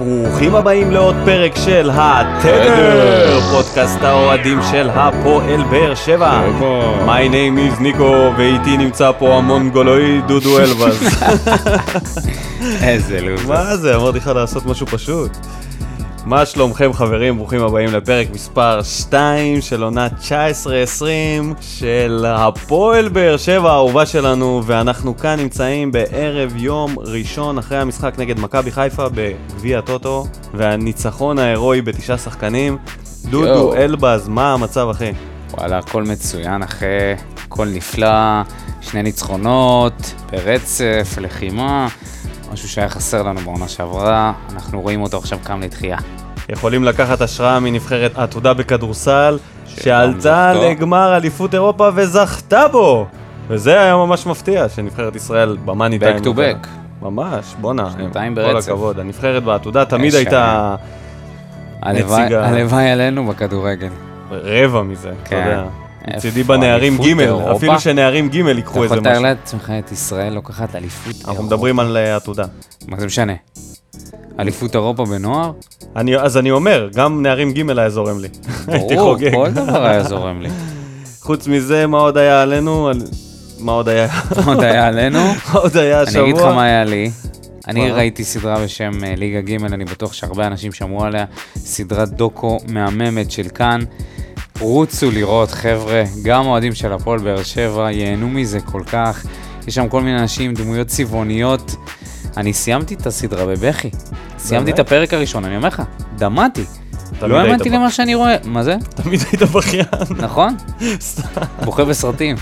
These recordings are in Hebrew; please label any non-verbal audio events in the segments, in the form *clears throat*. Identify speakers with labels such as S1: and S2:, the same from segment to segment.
S1: ברוכים הבאים לעוד פרק של התדר, פודקאסט האוהדים של הפועל באר שבע. My name is ניקו, ואיתי נמצא פה המונגולואי דודו אלבז. *laughs*
S2: איזה לוזר.
S1: מה זה, אמרתי לך לעשות משהו פשוט. מה שלומכם חברים, ברוכים הבאים לפרק מספר 2 של עונה 19-20 של הפועל באר שבע האהובה שלנו ואנחנו כאן נמצאים בערב יום ראשון אחרי המשחק נגד מכבי חיפה בגביע הטוטו והניצחון ההירואי בתשעה שחקנים. דודו. אלבז, מה המצב אחי?
S2: וואלה, הכל מצוין אחי, הכל נפלא, שני ניצחונות, ברצף, לחימה, משהו שהיה חסר לנו בעונה שעברה, אנחנו רואים אותו עכשיו קם לתחייה.
S1: יכולים לקחת השראה מנבחרת העתודה בכדורסל שעלתה. לגמר אליפות אירופה וזכתה בו! וזה היה ממש מפתיע שנבחרת ישראל במאני טיים.
S2: back to back.
S1: ממש, בואנה,
S2: שנתיים
S1: כל
S2: ברצף.
S1: הכבוד. הנבחרת בעתודה תמיד הייתה נציגה.
S2: הלוואי עלינו בכדורגל.
S1: רבע מזה, אתה
S2: כן.
S1: יודע. מצידי בנערים ג'? אפילו שנערים ג'
S2: אתה
S1: ייקחו איזה
S2: יכול לתאר
S1: משהו.
S2: לעצמך את ישראל לוקחת אליפות
S1: אנחנו
S2: אירופה.
S1: מדברים על אה, עתודה.
S2: מה זה משנה? אליפות אירופה בנוער?
S1: אני- אז אני אומר, גם נערים ג' היה זורם לי. הייתי
S2: ברור,
S1: חוגג.
S2: כל דבר היה זורם לי. *laughs*
S1: חוץ מזה, מה עוד היה עלינו? על- מה עוד היה?
S2: עוד היה עלינו. *laughs*
S1: מה עוד היה השבוע?
S2: אני אגיד לך מה היה לי. אני
S1: מה?
S2: ראיתי סדרה בשם אה, ליגה ג', אני בטוח שהרבה אנשים שמעו עליה, סדרת דוקו מהממת של כאן. רוצו לראות, חבר'ה, גם אוהדים של הפועל באר שבע ייהנו מזה כל כך. יש שם כל מיני אנשים, דמויות צבעוניות. אני סיימתי את הסדרה בבכי. סיימתי את הפרק הראשון, אני אומר לך, דמעתי. לא האמנתי למה שאני רואה. מה זה?
S1: תמיד היית בכיין.
S2: נכון? בוכה בסרטים.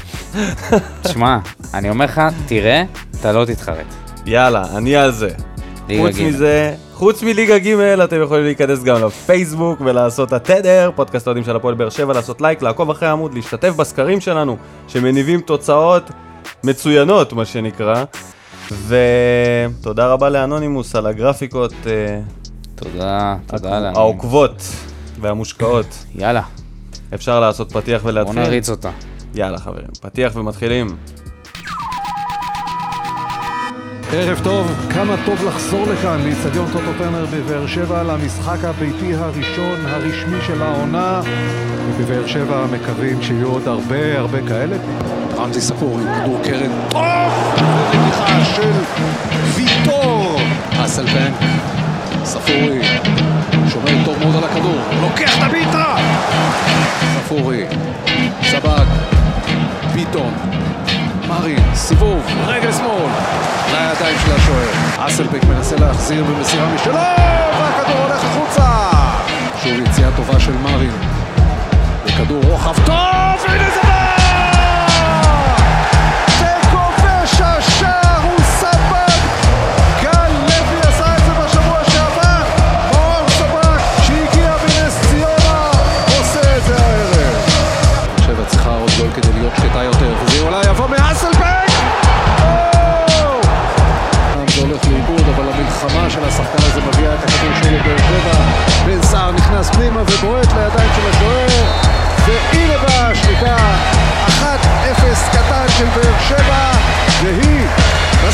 S2: תשמע, אני אומר לך, תראה, אתה לא תתחרט.
S1: יאללה, אני על זה. חוץ. מזה, חוץ מליגה ג' אתם יכולים להיכנס גם לפייסבוק ולעשות התדר, פודקאסט אוהדים של הפועל באר שבע, לעשות לייק, לעקוב אחרי העמוד, להשתתף בסקרים שלנו, שמניבים תוצאות מצוינות, מה שנקרא. ותודה רבה לאנונימוס על הגרפיקות אה,
S2: תודה, תודה לנו.
S1: העוקבות והמושקעות.
S2: יאללה,
S1: אפשר לעשות פתיח
S2: בוא
S1: ולהתחיל?
S2: נריץ אותה.
S1: יאללה חברים, פתיח ומתחילים.
S3: ערב טוב, כמה טוב לחזור לכאן, לאיצטדיון טוטו טרנר בבאר שבע, למשחק הביתי הראשון הרשמי של העונה. ובבאר שבע מקווים שיהיו עוד הרבה הרבה כאלה. רמזי ספורי, כדור קרן טוב! ונגיחה של ויטור! אסלבנק, ספורי, שומר טוב מאוד על הכדור, לוקח את הבעיטה! ספורי, סבג, ביטון, מרין, סיבוב, רגל שמאל, לידיים של השוער. אסלבק מנסה להחזיר במסירה משלו, והכדור הולך החוצה! שוב יציאה טובה של מרין. וכדור רוחב טוב, הנה זה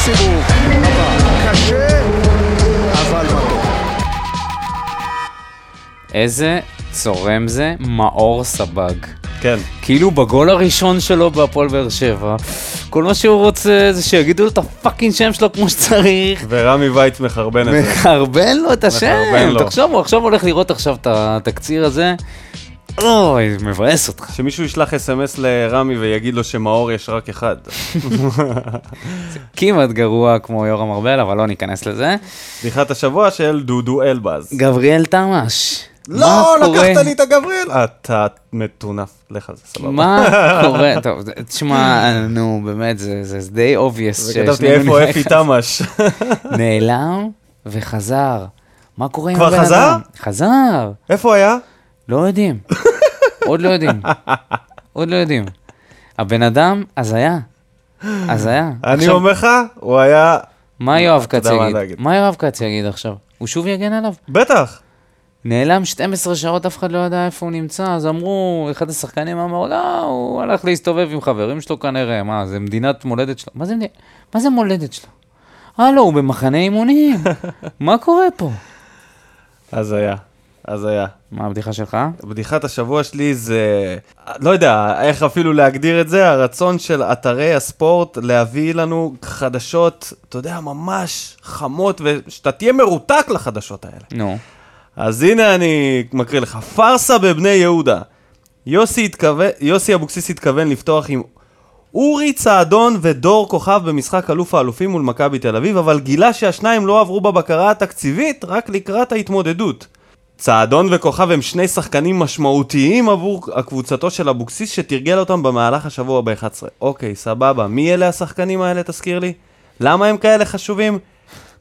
S3: בסיבוב הבא. קשה, אבל מתוק.
S2: איזה צורם זה, מאור סבג.
S1: כן.
S2: כאילו בגול הראשון שלו בהפועל באר שבע, כל מה שהוא רוצה זה שיגידו לו את הפאקינג שם שלו כמו שצריך.
S1: ורמי וייץ מחרבן את זה.
S2: מחרבן לו את השם,
S1: מחרבן לו.
S2: תחשוב, הוא עכשיו הולך לראות עכשיו את התקציר הזה. אוי, מבאס אותך.
S1: שמישהו ישלח אס.אם.אס לרמי ויגיד לו שמאור יש רק אחד.
S2: כמעט גרוע כמו יורם ארבל, אבל לא ניכנס לזה.
S1: בדיחת השבוע של דודו אלבז.
S2: גבריאל תמש.
S1: לא? לקחת לי את הגבריאל. אתה מטונף, לך זה סבבה.
S2: מה קורה? טוב, תשמע, נו, באמת, זה זה די obvious.
S1: וכתבתי איפה אפי תמש.
S2: נעלם וחזר. מה קורה עם
S1: כבר
S2: הבן
S1: חזר?
S2: אדם? חזר.
S1: איפה היה?
S2: לא יודעים. *laughs* עוד לא יודעים. עוד לא יודעים. הבן אדם, הזיה. הזיה.
S1: אני אומר לך, הוא היה...
S2: מה יואב כץ יגיד? מה יואב כץ יגיד עכשיו? הוא שוב יגן עליו?
S1: בטח.
S2: נעלם 12 שעות, אף אחד לא ידע איפה הוא נמצא, אז אמרו, אחד השחקנים אמר, לא, הוא הלך להסתובב עם חברים שלו כנראה, מה, זה מדינת מולדת שלו? מה זה, מה זה מולדת שלו? הלו, הוא במחנה אימונים, *laughs* מה קורה פה?
S1: הזיה, הזיה.
S2: מה הבדיחה שלך?
S1: בדיחת השבוע שלי זה, לא יודע איך אפילו להגדיר את זה, הרצון של אתרי הספורט להביא לנו חדשות, אתה יודע, ממש חמות, ושאתה תהיה מרותק לחדשות האלה.
S2: נו.
S1: אז הנה אני מקריא לך, פארסה בבני יהודה. יוסי, התכוון, יוסי אבוקסיס התכוון לפתוח עם אורי צעדון ודור כוכב במשחק אלוף האלופים מול מכבי תל אביב, אבל גילה שהשניים לא עברו בבקרה התקציבית רק לקראת ההתמודדות. צעדון וכוכב הם שני שחקנים משמעותיים עבור הקבוצתו של אבוקסיס שתרגל אותם במהלך השבוע ב-11. אוקיי, סבבה. מי אלה השחקנים האלה, תזכיר לי? למה הם כאלה חשובים?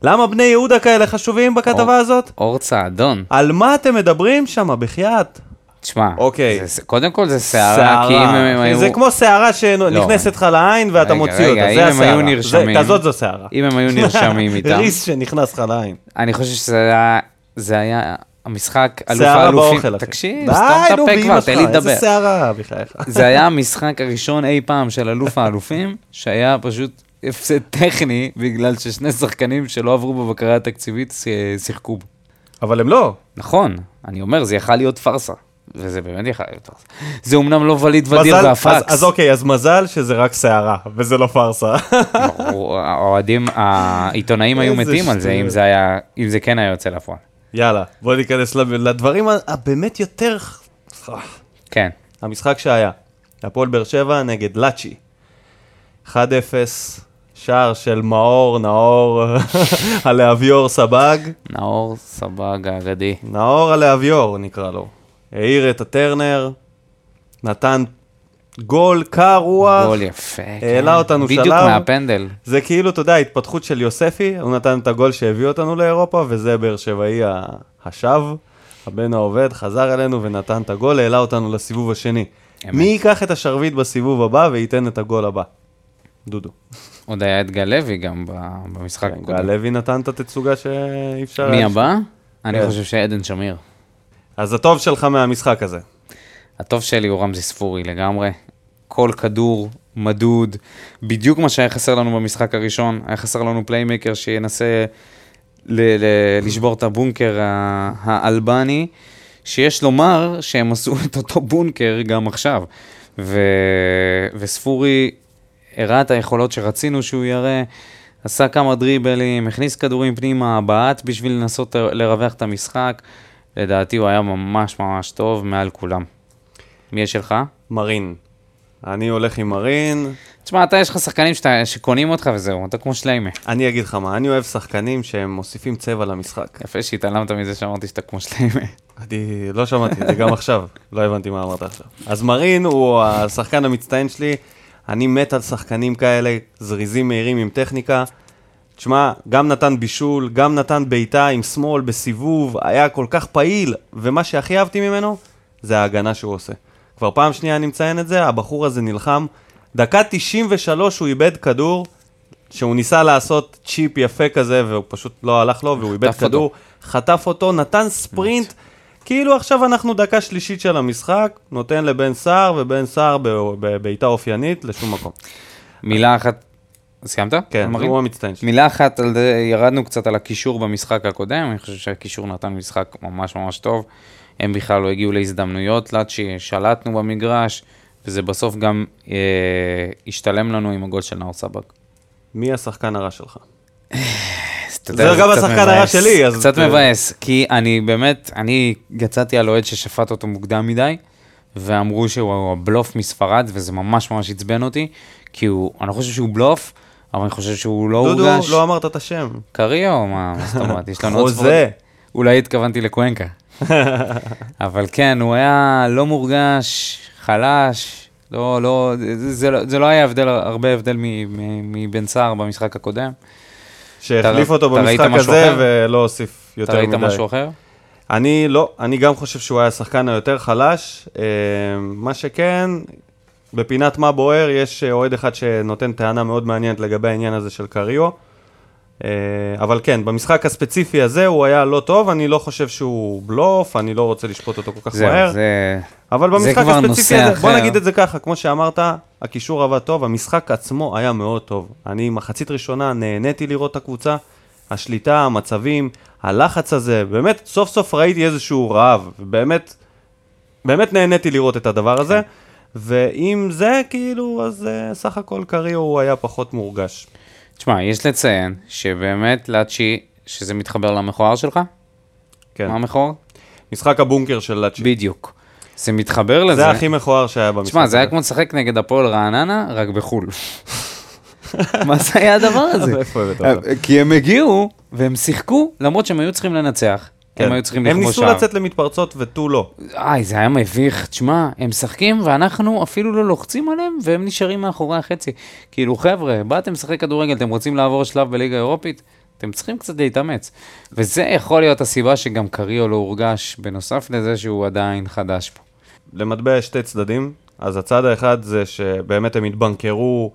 S1: למה בני יהודה כאלה חשובים בכתבה. הזאת?
S2: אור צעדון.
S1: על מה אתם מדברים שם, בחייאת?
S2: תשמע,
S1: אוקיי.
S2: זה- קודם כל זה סערה, כי אם הם היו...
S1: זה כמו שערה שנכנסת לך לעין ואתה
S2: רגע,
S1: מוציא
S2: רגע,
S1: אותה,
S2: אם
S1: זה
S2: הם
S1: הסערה.
S2: נרשמים-
S1: כזאת זו שערה.
S2: אם הם היו נרשמים *laughs* איתם.
S1: ריס שנכנס לך לעין.
S2: אני חושב שזה היה, זה היה המשחק אלוף
S1: שערה
S2: האלופים.
S1: באוכל, אחי.
S2: תקשיב, סתם תפה
S1: באמא
S2: כבר, תן לי לדבר.
S1: איזה שערה, בחייך.
S2: זה היה המשחק הראשון אי פעם של אלוף האלופים, שהיה פשוט הפסד טכני, בגלל ששני שחקנים שלא עברו בבקרה התקציבית שיחקו בו.
S1: אבל הם לא.
S2: נכון, אני אומר, זה יכל להיות פארסה. וזה באמת יכל להיות פארסה. זה אומנם לא וליד ודיר והפקס.
S1: אז- אז אוקיי, אז מזל שזה רק שערה, וזה לא פארסה. *laughs*
S2: האוהדים, העיתונאים היו מתים על זה, אם זה כן היה יוצא לפועל.
S1: יאללה, בוא ניכנס לדברים הבאמת יותר...
S2: כן.
S1: המשחק שהיה, הפועל באר שבע נגד לאצ'י. 1-0, שער של מאור, נאור, *laughs* הלהביור סבג.
S2: נאור סבג האגדי.
S1: נאור הלהביור נקרא לו. העיר את הטרנר, נתן גול קר רוח.
S2: גול יפה.
S1: העלה
S2: כן.
S1: אותנו
S2: בדיוק
S1: שלב.
S2: מהפנדל.
S1: זה כאילו, אתה יודע, ההתפתחות של יוספי, הוא נתן את הגול שהביא אותנו לאירופה, וזה באר שבעי השב, הבן העובד, חזר אלינו ונתן את הגול, העלה אותנו לסיבוב השני.
S2: אמת.
S1: מי ייקח את השרביט בסיבוב הבא וייתן את הגול הבא? דודו.
S2: עוד היה את גל לוי גם במשחק
S1: גל
S2: הקודם.
S1: לוי נתן את התצוגה שאי אפשר...
S2: מי הבא? אני
S1: כן.
S2: חושב שעדן שמיר.
S1: אז הטוב שלך מהמשחק הזה.
S2: הטוב שלי הוא רמזי ספורי לגמרי. כל כדור מדוד, בדיוק מה שהיה חסר לנו במשחק הראשון, היה חסר לנו פליימקר שינסה ל- ל- לשבור את הבונקר האלבני, שיש לומר שהם עשו *laughs* את אותו בונקר גם עכשיו. ו- וספורי הראה את היכולות שרצינו שהוא יראה, עשה כמה דריבלים, הכניס כדורים פנימה, בעט בשביל לנסות לרווח את המשחק. לדעתי הוא היה ממש ממש טוב מעל כולם. מי יש שלך?
S1: מרין. אני הולך עם מרין.
S2: תשמע, אתה יש לך שחקנים שאתה, שקונים אותך וזהו, אתה כמו שליימה.
S1: אני אגיד לך מה, אני אוהב שחקנים שהם מוסיפים צבע למשחק.
S2: יפה שהתעלמת מזה שאמרתי שאתה כמו שליימה.
S1: אני לא שמעתי את זה גם עכשיו, לא הבנתי מה אמרת עכשיו. אז מרין הוא השחקן המצטיין שלי, אני מת על שחקנים כאלה, זריזים מהירים עם טכניקה. תשמע, גם נתן בישול, גם נתן בעיטה עם שמאל בסיבוב, היה כל כך פעיל, ומה שהכי אהבתי ממנו, זה ההגנה שהוא עושה. כבר פעם שנייה אני מציין את זה, הבחור הזה נלחם. דקה 93 הוא איבד כדור, שהוא ניסה לעשות צ'יפ יפה כזה, והוא פשוט לא הלך לו, והוא איבד
S2: חטף אותו.
S1: כדור, חטף אותו, נתן ספרינט, כאילו עכשיו אנחנו דקה שלישית של המשחק, נותן לבן סער, ובן סער בבעיטה אופיינית לשום מקום.
S2: מילה אחת, סיימת?
S1: כן? הוא המצטיין שלי.
S2: מילה אחת, ירדנו קצת על הקישור במשחק הקודם, אני חושב שהקישור נתן משחק ממש ממש טוב. הם בכלל לא הגיעו להזדמנויות, לאצ'י, שלטנו במגרש, וזה בסוף גם אה, השתלם לנו עם הגול של נאור סבג.
S1: מי השחקן הרע שלך? זה גם השחקן הרע. שלי, אז-
S2: קצת מבאס, כי אני באמת, אני יצאתי על אוהד ששפט אותו מוקדם מדי, ואמרו שהוא הבלוף מספרד, וזה ממש ממש עצבן אותי, כי הוא, אני לא חושב שהוא בלוף, אבל אני חושב שהוא לא
S1: דודו,
S2: הורגש.
S1: לא אמרת את השם.
S2: קריו, מה זאת אומרת? יש לנו עוד
S1: חוזה.
S2: ספרד. אולי התכוונתי לקוונקה. *laughs* אבל כן, הוא היה לא מורגש, חלש, לא, לא, זה, זה, לא- זה לא היה הבדל, הרבה הבדל מבן סער במשחק הקודם.
S1: שהחליף
S2: אתה-
S1: אותו
S2: אתה ראית
S1: במשחק הזה
S2: אחר?
S1: ולא הוסיף
S2: אתה
S1: יותר
S2: ראית
S1: מדי.
S2: משהו אחר?
S1: אני לא, אני גם חושב שהוא היה השחקן היותר חלש. אה, מה שכן, בפינת מה בוער יש אוהד אחד שנותן טענה מאוד מעניינת לגבי העניין הזה של קריו. אה, אבל כן, במשחק הספציפי הזה הוא היה לא טוב, אני לא חושב שהוא בלוף, אני לא רוצה לשפוט אותו כל כך
S2: זהו,
S1: מהר.
S2: זה...
S1: אבל
S2: זה
S1: במשחק
S2: כבר
S1: הספציפי הזה, בוא
S2: אחר.
S1: נגיד את זה ככה, כמו שאמרת, הקישור עבד טוב, המשחק עצמו היה מאוד טוב. אני מחצית ראשונה נהניתי לראות את הקבוצה, השליטה, המצבים, הלחץ הזה, באמת, סוף סוף ראיתי איזשהו רעב, ובאמת, באמת נהניתי לראות את הדבר הזה, ועם זה, כאילו, אז uh, סך הכל קריו הוא היה פחות מורגש.
S2: תשמע, יש לציין שבאמת לאצ'י, שזה מתחבר למכוער שלך?
S1: כן.
S2: מה המכוער?
S1: משחק הבונקר של לאצ'י.
S2: בדיוק. זה מתחבר לזה.
S1: זה הכי מכוער שהיה במשחק
S2: תשמע, זה היה. כמו לשחק נגד הפועל רעננה, רק בחו"ל. *laughs* מה זה היה הדבר הזה? *laughs*
S1: אותו?
S2: כי הם הגיעו, והם שיחקו, למרות שהם היו צריכים לנצח.
S1: כן.
S2: הם היו צריכים
S1: הם
S2: לכבוש
S1: ניסו
S2: שער.
S1: לצאת למתפרצות ותו לא.
S2: איי, זה היה מביך. תשמע, הם משחקים ואנחנו אפילו לא לוחצים עליהם, והם נשארים מאחורי החצי. כאילו, חבר'ה, באתם לשחק כדורגל, אתם רוצים לעבור שלב בליגה האירופית? אתם צריכים קצת להתאמץ. וזה יכול להיות הסיבה שגם קריו לא הורגש, בנוסף לזה שהוא עדיין חדש פה.
S1: למטבע יש שתי צדדים, אז הצד האחד זה שבאמת הם התבנקרו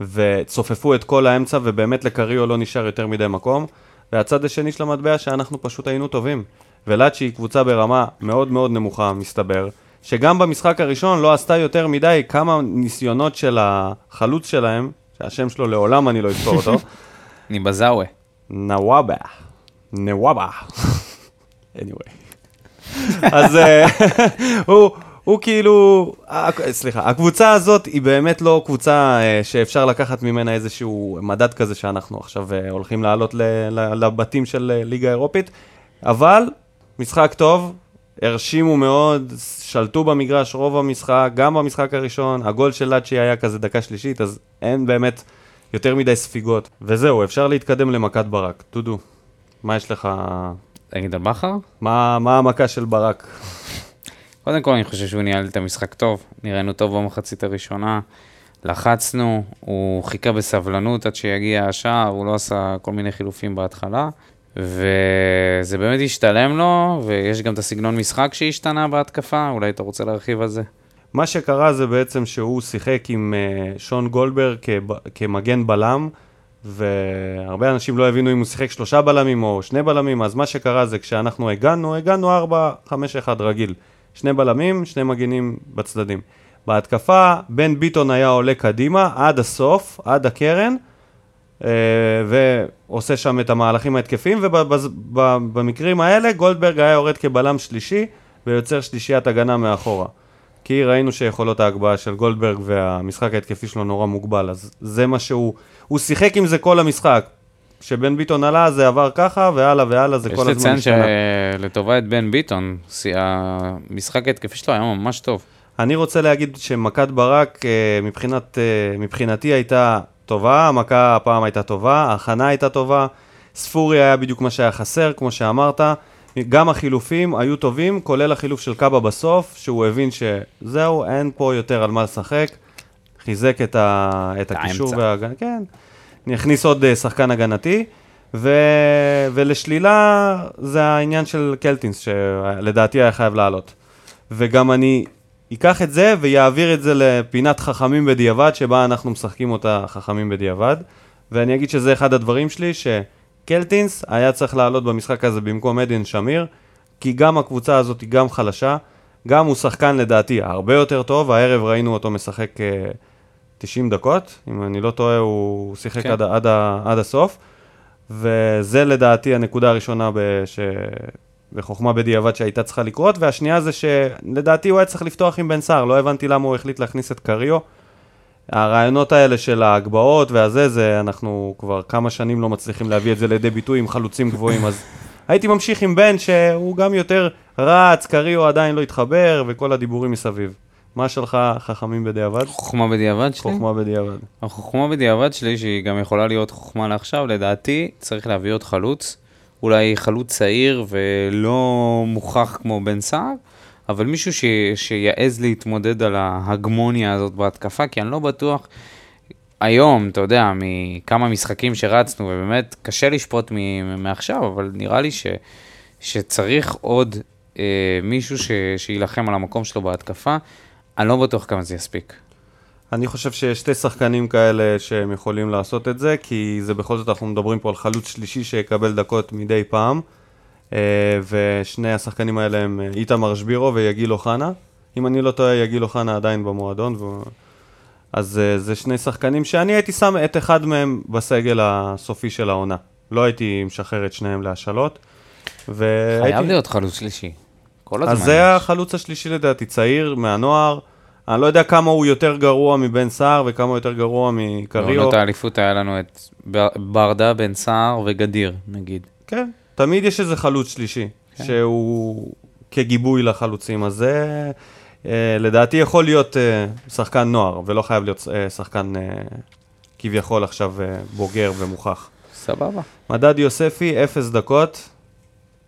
S1: וצופפו את כל האמצע, ובאמת לקריו לא נשאר יותר מדי מקום, והצד השני של המטבע שאנחנו פשוט היינו טובים. ולאצ'י היא קבוצה ברמה מאוד מאוד נמוכה, מסתבר, שגם במשחק הראשון לא עשתה יותר מדי כמה ניסיונות של החלוץ שלהם, שהשם שלו לעולם אני לא אזכור אותו, *laughs*
S2: ניבזאווה.
S1: נוואבה. נוואבה. *laughs* anyway. *laughs* אז אה, הוא, הוא כאילו, סליחה, הקבוצה הזאת היא באמת לא קבוצה אה, שאפשר לקחת ממנה איזשהו מדד כזה שאנחנו עכשיו אה, הולכים לעלות לבתים של אה, ליגה אירופית, אבל משחק טוב, הרשימו מאוד, שלטו במגרש רוב המשחק, גם במשחק הראשון, הגול של לאצ'י היה כזה דקה שלישית, אז אין באמת יותר מדי ספיגות. וזהו, אפשר להתקדם למכת ברק. דודו, מה יש לך?
S2: תגיד על בכר?
S1: מה, מה המכה של ברק?
S2: קודם כל, אני חושב שהוא ניהל את המשחק טוב. נראינו טוב במחצית הראשונה. לחצנו, הוא חיכה בסבלנות עד שיגיע השער, הוא לא עשה כל מיני חילופים בהתחלה. וזה באמת השתלם לו, ויש גם את הסגנון משחק שהשתנה בהתקפה, אולי אתה רוצה להרחיב על זה?
S1: מה שקרה זה בעצם שהוא שיחק עם uh, שון גולדברג כמגן בלם, והרבה אנשים לא הבינו אם הוא שיחק שלושה בלמים או שני בלמים, אז מה שקרה זה כשאנחנו הגענו, הגענו 4-5-1 רגיל. שני בלמים, שני מגינים בצדדים. בהתקפה, בן ביטון היה עולה קדימה עד הסוף, עד הקרן, אה, ועושה שם את המהלכים ההתקפיים, ובמקרים האלה גולדברג היה יורד כבלם שלישי ויוצר שלישיית הגנה מאחורה. כי ראינו שיכולות ההגבהה של גולדברג והמשחק ההתקפי שלו נורא מוגבל, אז זה מה שהוא, הוא שיחק עם זה כל המשחק. כשבן ביטון עלה זה עבר ככה, והלאה והלאה זה
S2: יש
S1: כל הזמן
S2: לציין
S1: השתנה.
S2: שלטובה את בן ביטון, המשחק ההתקפי שלו היה ממש טוב.
S1: אני רוצה להגיד שמכת ברק אה, מבחינת, אה, מבחינתי הייתה טובה, המכה הפעם הייתה טובה, ההכנה הייתה טובה, ספורי היה בדיוק מה שהיה חסר, כמו שאמרת, גם החילופים היו טובים, כולל החילוף של קאבה בסוף, שהוא הבין שזהו, אין פה יותר על מה לשחק, חיזק את, ה, את הקישור. וההגנה, כן, הכניס עוד אה, שחקן הגנתי, ו... ולשלילה זה העניין של קלטינס, שלדעתי היה חייב לעלות. וגם אני אקח את זה ויעביר את זה לפינת חכמים בדיעבד, שבה אנחנו משחקים אותה חכמים בדיעבד. ואני אגיד שזה אחד הדברים שלי, שקלטינס היה צריך לעלות במשחק הזה במקום עדן שמיר, כי גם הקבוצה הזאת היא גם חלשה, גם הוא שחקן לדעתי הרבה יותר טוב, הערב ראינו אותו משחק אה, 90 דקות, אם אני לא טועה הוא שיחק
S2: כן.
S1: עד, עד, עד הסוף, וזה לדעתי הנקודה הראשונה בש... בחוכמה בדיעבד שהייתה צריכה לקרות, והשנייה זה שלדעתי הוא היה צריך לפתוח עם בן סער, לא הבנתי למה הוא החליט להכניס את קריו. הרעיונות האלה של ההגבהות והזה, זה אנחנו כבר כמה שנים לא מצליחים להביא את זה לידי ביטוי עם חלוצים גבוהים, אז הייתי ממשיך עם בן שהוא גם יותר רץ, קריו עדיין לא התחבר, וכל הדיבורים מסביב. מה שלך חכמים בדיעבד?
S2: חוכמה בדיעבד שלי?
S1: חוכמה בדיעבד.
S2: החוכמה בדיעבד שלי, שהיא גם יכולה להיות חוכמה לעכשיו, לדעתי צריך להביא עוד חלוץ. אולי חלוץ צעיר ולא מוכח כמו בן סער, אבל מישהו ש... שיעז להתמודד על ההגמוניה הזאת בהתקפה, כי אני לא בטוח... היום, אתה יודע, מכמה משחקים שרצנו, ובאמת קשה לשפוט מ- מעכשיו, אבל נראה לי ש... שצריך עוד אה, מישהו ש... שיילחם על המקום שלו בהתקפה. אני לא בטוח כמה זה יספיק.
S1: אני חושב שיש שתי שחקנים כאלה שהם יכולים לעשות את זה, כי זה בכל זאת, אנחנו מדברים פה על חלוץ שלישי שיקבל דקות מדי פעם, אה, ושני השחקנים האלה הם אה, איתמר שבירו ויגיל אוחנה. אם אני לא טועה, יגיל אוחנה עדיין במועדון, ו... אז אה, זה שני שחקנים שאני הייתי שם את אחד מהם בסגל הסופי של העונה. לא הייתי משחרר את שניהם להשאלות. והייתי-
S2: חייב להיות חלוץ שלישי. כל הזמן.
S1: אז זה
S2: יש.
S1: החלוץ השלישי לדעתי, צעיר, מהנוער. אני לא יודע כמה הוא יותר גרוע מבן סער וכמה הוא יותר גרוע מקריו.
S2: בעונות האליפות היה לנו את בר- ברדה, בן סער וגדיר, נגיד.
S1: כן, תמיד יש איזה חלוץ שלישי,
S2: כן.
S1: שהוא כגיבוי לחלוצים. אז זה, אה, לדעתי, יכול להיות אה, שחקן נוער, ולא חייב להיות אה, שחקן אה, כביכול עכשיו אה, בוגר ומוכח.
S2: סבבה.
S1: מדד יוספי, אפס דקות,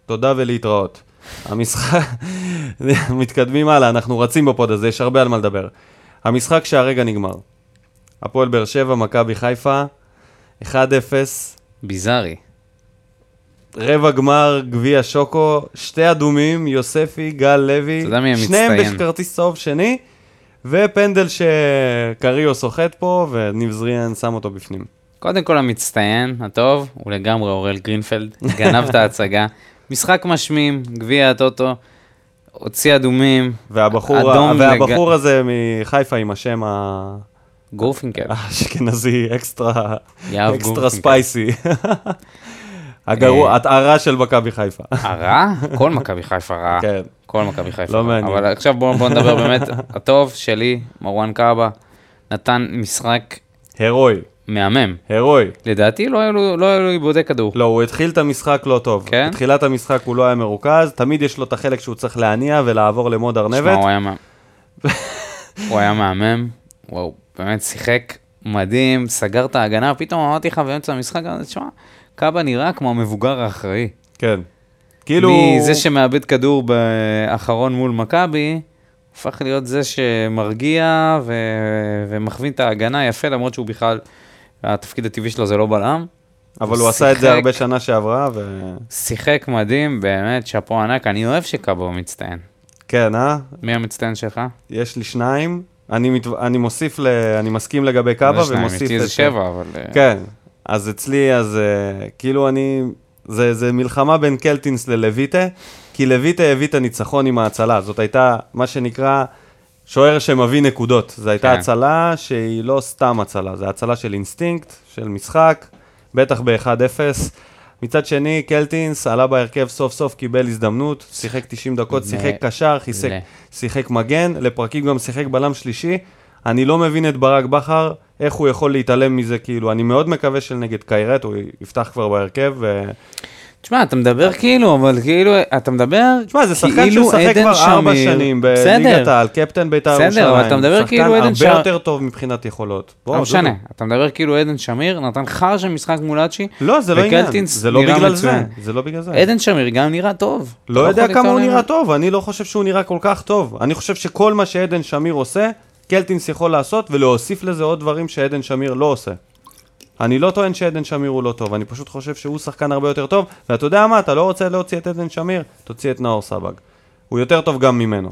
S1: תודה ולהתראות. המשחק, *laughs* מתקדמים הלאה, אנחנו רצים בפוד הזה, יש הרבה על מה לדבר. המשחק שהרגע נגמר. הפועל באר שבע, מכבי חיפה, 1-0,
S2: ביזארי.
S1: רבע גמר גביע שוקו, שתי אדומים, יוספי, גל לוי, שניהם? בכרטיס צהוב שני, ופנדל שקריו סוחט פה, וניב זריאן שם אותו בפנים.
S2: קודם כל המצטיין, הטוב, הוא לגמרי אוראל גרינפלד, גנב את ההצגה. *laughs* משחק משמים, גביע הטוטו, הוציא אדומים,
S1: והבחור,
S2: אדום
S1: והבחור
S2: לג-
S1: הזה מחיפה עם השם ה-
S2: גורפינקל. *laughs*
S1: האשכנזי extra,
S2: extra.
S1: Spicy. *laughs* הגרוע,
S2: אה,
S1: הטהרה של מכבי חיפה.
S2: הרע? כל מכבי חיפה רעה.
S1: כן.
S2: כל מכבי חיפה.
S1: לא. מעניין.
S2: אבל עכשיו בואו בוא נדבר באמת, הטוב שלי, מרואן קאבה, נתן משחק
S1: הירואי,
S2: מהמם.
S1: הירואי.
S2: לדעתי לא היו לו- לא היו לו עיבודי כדור.
S1: לא, הוא התחיל את המשחק לא טוב.
S2: כן?
S1: בתחילת המשחק הוא לא היה מרוכז, תמיד יש לו את החלק שהוא צריך להניע ולעבור למוד
S2: שמע,
S1: ארנבת.
S2: הוא היה מה- *laughs* הוא היה מהמם, הוא באמת שיחק מדהים, סגר את ההגנה, פתאום אמרתי לך באמצע המשחק, תשמע, קאבה נראה כמו המבוגר האחראי.
S1: כן. כאילו...
S2: מזה שמאבד כדור באחרון מול מכבי, הופך להיות זה שמרגיע ו... ומכווין את ההגנה יפה, למרות שהוא בכלל, התפקיד הטבעי שלו זה לא בלם.
S1: אבל
S2: הוא
S1: הוא עשה את זה. הרבה שנה שעברה, ו...
S2: שיחק מדהים, באמת, שאפו ענק. אני אוהב שקאבה הוא מצטיין.
S1: כן, אה?
S2: מי המצטיין שלך?
S1: יש לי שניים. אני, מת... אני מוסיף, ל... אני מסכים לגבי קאבה ומוסיף
S2: אצלי. זה שבע, אבל... אה,
S1: כן, אז אצלי, אז אה, כאילו אני, זה, זה מלחמה בין קלטינס ללויטה, כי לויטה הביא את הניצחון עם ההצלה, זאת הייתה מה שנקרא שוער שמביא נקודות, זו הייתה
S2: כן.
S1: הצלה שהיא לא סתם הצלה, זו הצלה של אינסטינקט, של משחק, בטח ב-1-0. מצד שני, קלטינס עלה בהרכב סוף סוף, קיבל הזדמנות, שיחק 90 דקות, שיחק קשר, חיסק,
S2: ל-
S1: שיחק מגן, לפרקים גם שיחק בלם שלישי. אני לא מבין את ברק בכר, איך הוא יכול להתעלם מזה, כאילו, אני מאוד מקווה שנגד קיירט, הוא יפתח כבר בהרכב, ו...
S2: תשמע, אתה מדבר כאילו, אבל כאילו, אתה מדבר
S1: תשמע, זה שחקן
S2: כאילו
S1: שמשחק
S2: עדן
S1: כבר ארבע
S2: שמיר.
S1: שנים
S2: בסדר.
S1: בליגת העל, קפטן בית"ר
S2: בסדר,
S1: ירושלים.
S2: אבל אתה מדבר כאילו עדן
S1: שחקן
S2: שר-
S1: הרבה יותר טוב מבחינת יכולות.
S2: לא משנה,
S1: דודו.
S2: אתה מדבר כאילו עדן שמיר נתן חרא משחק מול אצ'י,
S1: לא, זה לא עניין, זה לא בגלל. זה, זה לא בגלל זה.
S2: עדן שמיר גם נראה טוב.
S1: לא
S2: אתה
S1: יודע כמה הוא. נראה טוב, אני לא חושב שהוא נראה כל כך טוב. אני חושב שכל מה שעדן שמיר עושה, קלטינס יכול לעשות, ולהוסיף לזה עוד דברים שעדן שמיר לא עושה. אני לא טוען שעדן שמיר הוא לא טוב, אני פשוט חושב שהוא שחקן הרבה יותר טוב, ואתה יודע מה, אתה לא רוצה להוציא את עדן שמיר, תוציא את נאור סבג. הוא יותר טוב גם ממנו.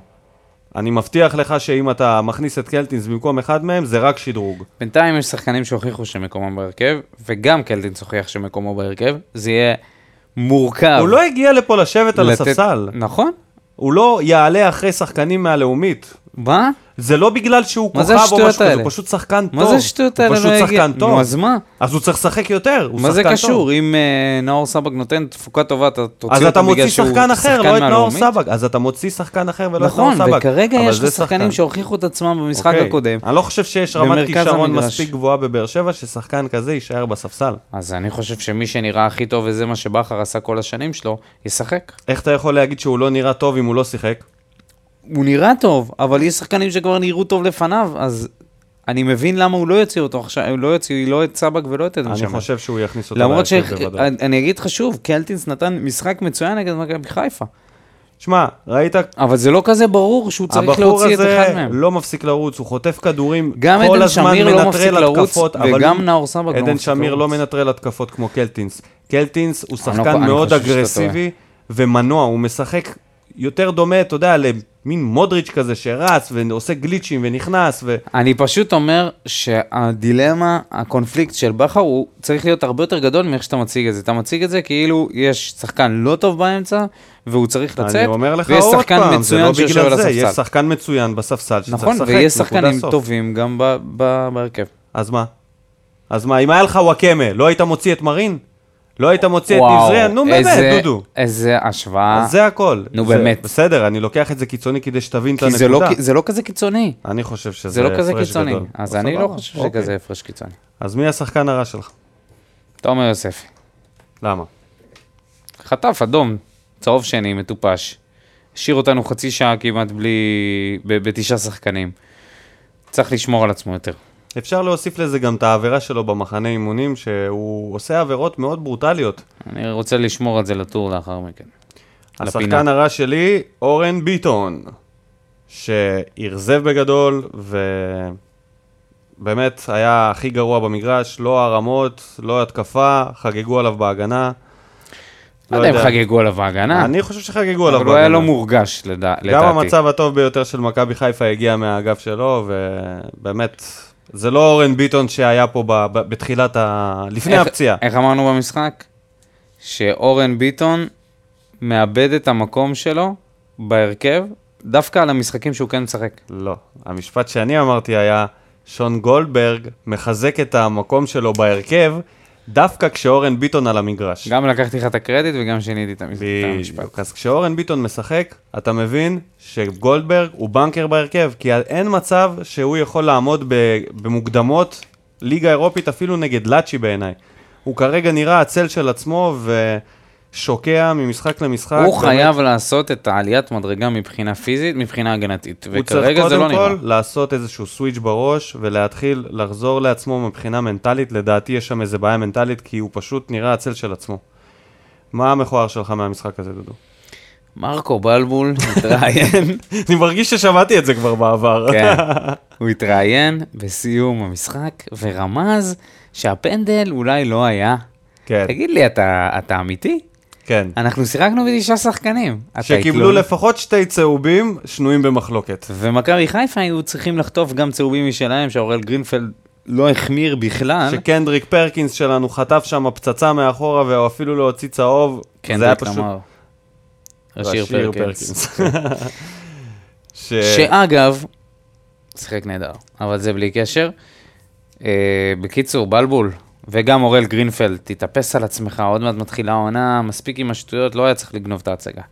S1: אני מבטיח לך שאם אתה מכניס את קלטינס במקום אחד מהם, זה רק שדרוג.
S2: בינתיים יש שחקנים שהוכיחו שמקומם בהרכב, וגם קלטינס הוכיח שמקומו בהרכב, זה יהיה מורכב.
S1: הוא לא הגיע לפה לשבת על
S2: לתת-
S1: הספסל.
S2: נכון.
S1: הוא לא יעלה אחרי שחקנים מהלאומית.
S2: מה?
S1: זה לא בגלל שהוא כוכב או משהו כזה? הוא פשוט שחקן טוב.
S2: מה זה השטויות האלה?
S1: הוא פשוט
S2: לא?
S1: שחקן טוב.
S2: נו, אז מה?
S1: אז הוא צריך לשחק יותר, הוא
S2: מה זה
S1: שחקן
S2: קשור?
S1: טוב.
S2: אם אה, נאור סבג נותן תפוקה טובה, אתה תוציא
S1: אז
S2: אותו
S1: אתה
S2: בגלל
S1: מוציא
S2: שהוא
S1: שחקן אחר, לא את נאור
S2: מהלאומית?
S1: סבג. אז אתה מוציא שחקן אחר ולא את נאור
S2: נכון,
S1: סבג.
S2: וכרגע
S1: אבל
S2: יש לך שחקנים
S1: שחקן.
S2: שהוכיחו את עצמם במשחק
S1: אוקיי.
S2: הקודם.
S1: אני לא חושב שיש רמת כישרון. מספיק גבוהה בבאר שבע, ששחקן כזה יישאר בספסל.
S2: אז אני חושב שמי שנראה הכי טוב, וזה מה שבכר עשה כל השנים שלו, ישחק.
S1: איך אתה יכול להגיד שהוא לא נראה טוב אם הוא לא שיחק?
S2: הוא נראה טוב, אבל יש שחקנים שכבר נראו טוב לפניו, אז אני מבין למה הוא לא יוציא אותו עכשיו, הוא לא יוציא לא את סבג ולא את עדן
S1: אני
S2: שמיר.
S1: חושב שהוא יכניס אותו
S2: למרות
S1: להרכב בוודאי.
S2: שאני אגיד לך שוב, קלטינס נתן משחק מצוין נגד מכבי חיפה,
S1: שמע, ראית?
S2: אבל זה לא כזה ברור שהוא צריך
S1: הבחור
S2: להוציא את אחד
S1: הזה
S2: מהם.
S1: לא מפסיק לרוץ, הוא חוטף כדורים,
S2: גם
S1: כל
S2: עדן
S1: הזמן
S2: שמיר לא
S1: מנטרל
S2: לרוץ,
S1: התקפות, אבל
S2: וגם נאור סבג לא
S1: עדן
S2: מפסיק
S1: שמיר לא
S2: לרוץ.
S1: מנטרל התקפות כמו קלטינס. קלטינס הוא
S2: אני לא-
S1: שחקן
S2: אני
S1: מאוד אגרסיבי ומנוע, הוא משחק יותר דומה, אתה יודע, למין מודריץ' כזה שרץ ועושה גליצ'ים ונכנס, ו...
S2: אני פשוט אומר שהדילמה, הקונפליקט של בכר, הוא צריך להיות הרבה יותר גדול מאיך שאתה מציג את זה. אתה מציג את זה כאילו יש שחקן לא טוב באמצע, והוא צריך לצאת,
S1: אני אומר לך
S2: ויש
S1: עוד
S2: שחקן
S1: פעם, זה
S2: מצוין
S1: לא
S2: שיושב על
S1: זה, יש
S2: הספסל.
S1: שחקן מצוין בספסל שצריך
S2: נכון,
S1: לשחק,
S2: ויש
S1: נקודה
S2: שחקנים. טובים גם בהרכב.
S1: אז מה? אז מה, אם היה לך וואקמה, לא היית מוציא את מרין? לא היית מוציא את
S2: וואו,
S1: נזריה, נו באמת,
S2: איזה-
S1: דודו.
S2: איזה השוואה.
S1: אז זה הכל.
S2: נו,
S1: זה-
S2: באמת.
S1: בסדר, אני לוקח את זה קיצוני כדי שתבין את
S2: כי לא,
S1: הנקודה.
S2: זה לא כזה קיצוני.
S1: אני חושב שזה
S2: זה לא כזה קיצוני.
S1: גדול.
S2: אז אני לא חושב
S1: אוקיי.
S2: שכזה הפרש קיצוני.
S1: אז מי השחקן הרע שלך?
S2: תומר יוספי.
S1: למה?
S2: חטף אדום, צהוב שני, מטופש. השאיר אותנו חצי שעה כמעט בלי... בתשעה שחקנים. צריך לשמור על עצמו יותר.
S1: אפשר להוסיף לזה גם את העבירה שלו במחנה אימונים, שהוא עושה עבירות מאוד ברוטליות.
S2: אני רוצה לשמור את זה לטור לאחר מכן.
S1: השחקן הרע שלי, אורן ביטון, שאכזב בגדול, ובאמת היה הכי גרוע במגרש, לא הרמות, לא התקפה, חגגו עליו בהגנה.
S2: לא יודע אם חגגו עליו ההגנה,
S1: אני חושב שחגגו עליו
S2: אבל הוא היה לא מורגש לדע- לדעתי.
S1: גם המצב הטוב ביותר של מכבי חיפה הגיע מהאגף שלו, ובאמת, זה לא אורן ביטון שהיה פה ב- ב- בתחילת ה... לפני
S2: איך-
S1: הפציעה.
S2: איך אמרנו במשחק? שאורן ביטון מאבד את המקום שלו בהרכב, דווקא על המשחקים שהוא כן משחק.
S1: לא. המשפט שאני אמרתי היה, שון גולדברג מחזק את המקום שלו בהרכב, דווקא כשאורן ביטון על המגרש.
S2: גם לקחתי לך את הקרדיט וגם שיניתי את המש- את המשפט.
S1: בדיוק. אז כשאורן ביטון משחק, אתה מבין שגולדברג הוא בנקר בהרכב, כי אין מצב שהוא יכול לעמוד ב- במוקדמות ליגה אירופית אפילו נגד לאצ'י בעיניי. הוא כרגע נראה הצל של עצמו ושוקע ממשחק למשחק.
S2: הוא
S1: באמת.
S2: חייב לעשות את העליית מדרגה מבחינה פיזית, מבחינה הגנתית,
S1: הוא צריך
S2: וכרגע זה לא
S1: קודם
S2: נראה.
S1: כל לעשות איזשהו סוויץ' בראש ולהתחיל לחזור לעצמו מבחינה מנטלית. לדעתי יש שם איזה בעיה מנטלית, כי הוא פשוט נראה הצל של עצמו. מה המכוער שלך מהמשחק הזה, דודו?
S2: מרקו בלבול *laughs* התראיין,
S1: אני מרגיש ששמעתי את זה כבר בעבר.
S2: כן, *laughs* הוא התראיין בסיום המשחק ורמז שהפנדל אולי לא היה.
S1: כן,
S2: תגיד לי, אתה אתה אמיתי?
S1: כן.
S2: אנחנו שיחקנו בתשעה שחקנים.
S1: שקיבלו
S2: התלונן-
S1: לפחות שתי צהובים שנויים במחלוקת.
S2: ומכבי חיפה היו צריכים לחטוף גם צהובים משלהם, שהאוראל גרינפלד לא החמיר בכלל.
S1: שקנדריק פרקינס שלנו חטף שם פצצה מאחורה והוא אפילו לא הוציא צהוב.
S2: קנדריק
S1: פשוט...
S2: אמר. השיר
S1: והשיר
S2: פרקינס. *laughs*
S1: ש...
S2: שאגב, שיחק נהדר, אבל זה בלי קשר. אה, בקיצור, בלבול, וגם אוראל גרינפלד, תתאפס על עצמך, עוד מעט מתחילה העונה, מספיק עם השטויות, לא היה צריך לגנוב את ההצגה.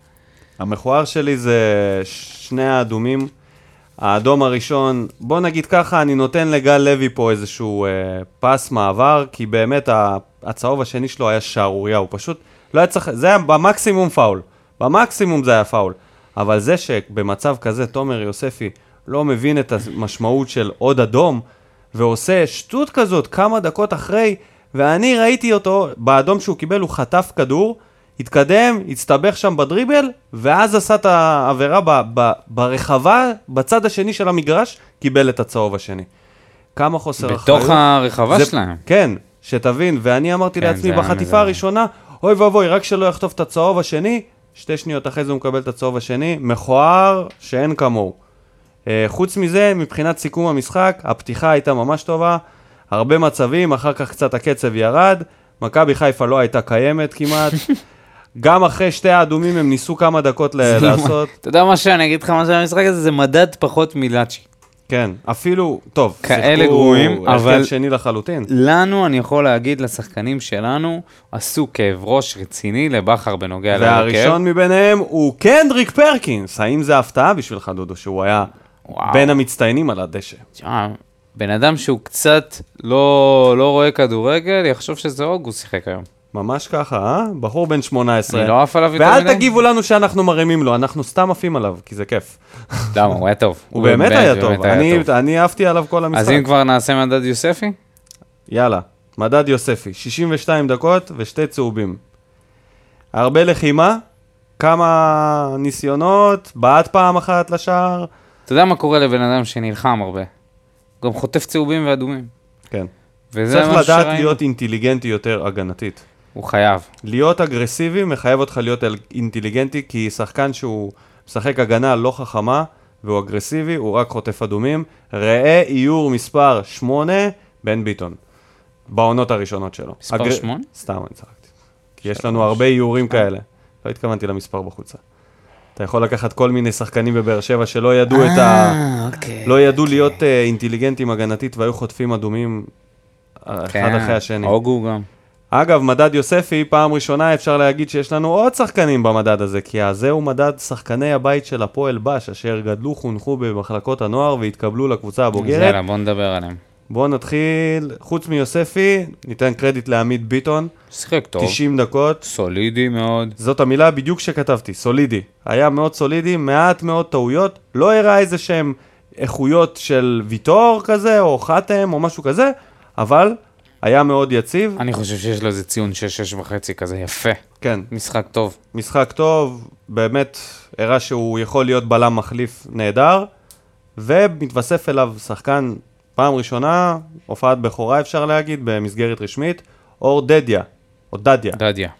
S1: המכוער שלי זה שני האדומים. האדום הראשון, בוא נגיד ככה, אני נותן לגל לוי פה איזשהו אה, פס מעבר, כי באמת הצהוב השני שלו היה שערורייה, הוא פשוט לא היה צריך, זה היה במקסימום פאול, במקסימום זה היה פאול. אבל זה שבמצב כזה תומר יוספי לא מבין את המשמעות של עוד אדום, ועושה שטות כזאת כמה דקות אחרי, ואני ראיתי אותו, באדום שהוא קיבל הוא חטף כדור, התקדם, הצטבח שם בדריבל, ואז עשה את העבירה ב- ב- ברחבה, בצד השני של המגרש, קיבל את הצהוב השני. כמה חוסר אחריות.
S2: בתוך הרחבה
S1: זה-
S2: שלהם.
S1: כן, שתבין, ואני אמרתי
S2: כן,
S1: לעצמי בחטיפה. הראשונה, אוי ואבוי, רק שלא יחטוף את הצהוב השני, שתי שניות אחרי זה הוא מקבל את הצהוב השני, מכוער שאין כמוהו. אה, חוץ מזה, מבחינת סיכום המשחק, הפתיחה הייתה ממש טובה, הרבה מצבים, אחר כך קצת הקצב ירד, מכבי חיפה לא הייתה קיימת כמעט. *laughs* גם אחרי שתי האדומים הם ניסו כמה דקות ל- לעשות.
S2: אתה יודע מה שאני אגיד לך מה זה המשחק הזה? זה מדד פחות מלאצ'י.
S1: כן, אפילו, טוב,
S2: כאלה גרועים, אבל-
S1: שני לחלוטין.
S2: לנו, אני יכול להגיד, לשחקנים שלנו, עשו כאב ראש רציני לבכר בנוגע להרכב.
S1: והראשון מביניהם הוא קנדריק פרקינס. האם זה הפתעה בשבילך, דודו, שהוא היה
S2: וואו.
S1: בין המצטיינים על הדשא?
S2: תשמע, בן אדם שהוא קצת לא, לא רואה כדורגל, יחשוב שזה אוגוסט שיחק היום.
S1: ממש ככה, אה? בחור בן 18.
S2: אני לא עף עליו יותר
S1: ואל
S2: מדי.
S1: תגיבו לנו שאנחנו מרימים לו, אנחנו סתם עפים עליו, כי זה כיף.
S2: למה? הוא היה טוב. *laughs*
S1: הוא באמת היה טוב. אני עפתי עליו כל המשחק.
S2: אז אם כבר נעשה מדד יוספי?
S1: יאללה, מדד יוספי, 62 דקות ושתי צהובים. הרבה לחימה, כמה ניסיונות, בעט פעם אחת לשער.
S2: אתה יודע מה קורה לבן אדם שנלחם הרבה? גם חוטף צהובים ואדומים.
S1: כן.
S2: וזה
S1: צריך לדעת
S2: שראינו.
S1: להיות אינטליגנטי יותר הגנתית.
S2: הוא חייב.
S1: להיות אגרסיבי מחייב אותך להיות אינטליגנטי, כי שחקן שהוא משחק הגנה לא חכמה והוא אגרסיבי, הוא רק חוטף אדומים. ראה איור מספר 8, בן ביטון. בעונות הראשונות שלו.
S2: מספר שמונה?
S1: סתם, אני צחקתי. כי יש לנו הרבה איורים כאלה. לא התכוונתי למספר בחולצה. אתה יכול לקחת כל מיני שחקנים בבאר שבע שלא ידעו את ה...
S2: אה, אוקיי.
S1: לא ידעו להיות אה, אינטליגנטים הגנתית והיו חוטפים אדומים אה, אחד
S2: כן,
S1: אחרי השני.
S2: הוגו גם.
S1: אגב, מדד יוספי, פעם ראשונה אפשר להגיד שיש לנו עוד שחקנים במדד הזה, כי זהו מדד שחקני הבית של הפועל בש, אשר גדלו, חונכו במחלקות הנוער והתקבלו לקבוצה
S2: אז
S1: הבוגרת.
S2: יאללה, בוא נדבר עליהם.
S1: בואו נתחיל, חוץ מיוספי, ניתן קרדיט לעמית ביטון,
S2: שיחק טוב,
S1: 90 דקות.
S2: סולידי מאוד.
S1: זאת המילה בדיוק שכתבתי, סולידי. היה מאוד סולידי, מעט מאוד טעויות, לא הראה איזה שהם איכויות של ויטור כזה, או חתם, או משהו כזה, אבל היה מאוד יציב.
S2: אני חושב שיש לו איזה ציון 6-6 וחצי כזה יפה.
S1: כן,
S2: משחק טוב.
S1: משחק טוב, באמת הראה שהוא יכול להיות בלם מחליף נהדר, ומתווסף אליו שחקן פעם ראשונה, הופעת בכורה אפשר להגיד, במסגרת רשמית, אור דדיה, או דדיה,
S2: דדיה.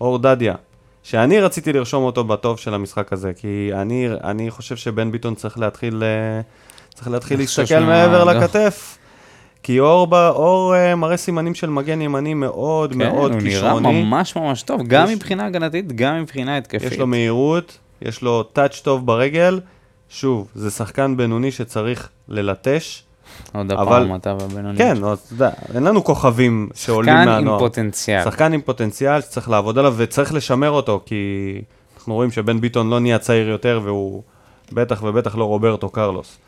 S1: אור דדיה, שאני רציתי לרשום אותו בטוב של המשחק הזה, כי אני, אני חושב שבן ביטון צריך להתחיל, אה, צריך להתחיל להסתכל מעבר
S2: לא.
S1: לכתף. כי אור, ב, אור אה, מראה סימנים של מגן ימני מאוד
S2: כן,
S1: מאוד
S2: הוא נראה
S1: כישרוני.
S2: ממש ממש טוב, גם
S1: יש-
S2: מבחינה הגנתית, גם מבחינה התקפית.
S1: יש לו מהירות, יש לו טאץ' טוב ברגל. שוב, זה שחקן בינוני שצריך ללטש.
S2: עוד
S1: אבל-
S2: הפעם אתה והבינוני.
S1: כן, אז אתה יודע, אין לנו כוכבים שעולים
S2: שחקן עם
S1: מהנוער.
S2: פוטנציאל.
S1: שחקן עם פוטנציאל שצריך לעבוד עליו וצריך לשמר אותו, כי אנחנו רואים שבן ביטון לא נהיה צעיר יותר והוא בטח ובטח לא רוברטו קרלוס.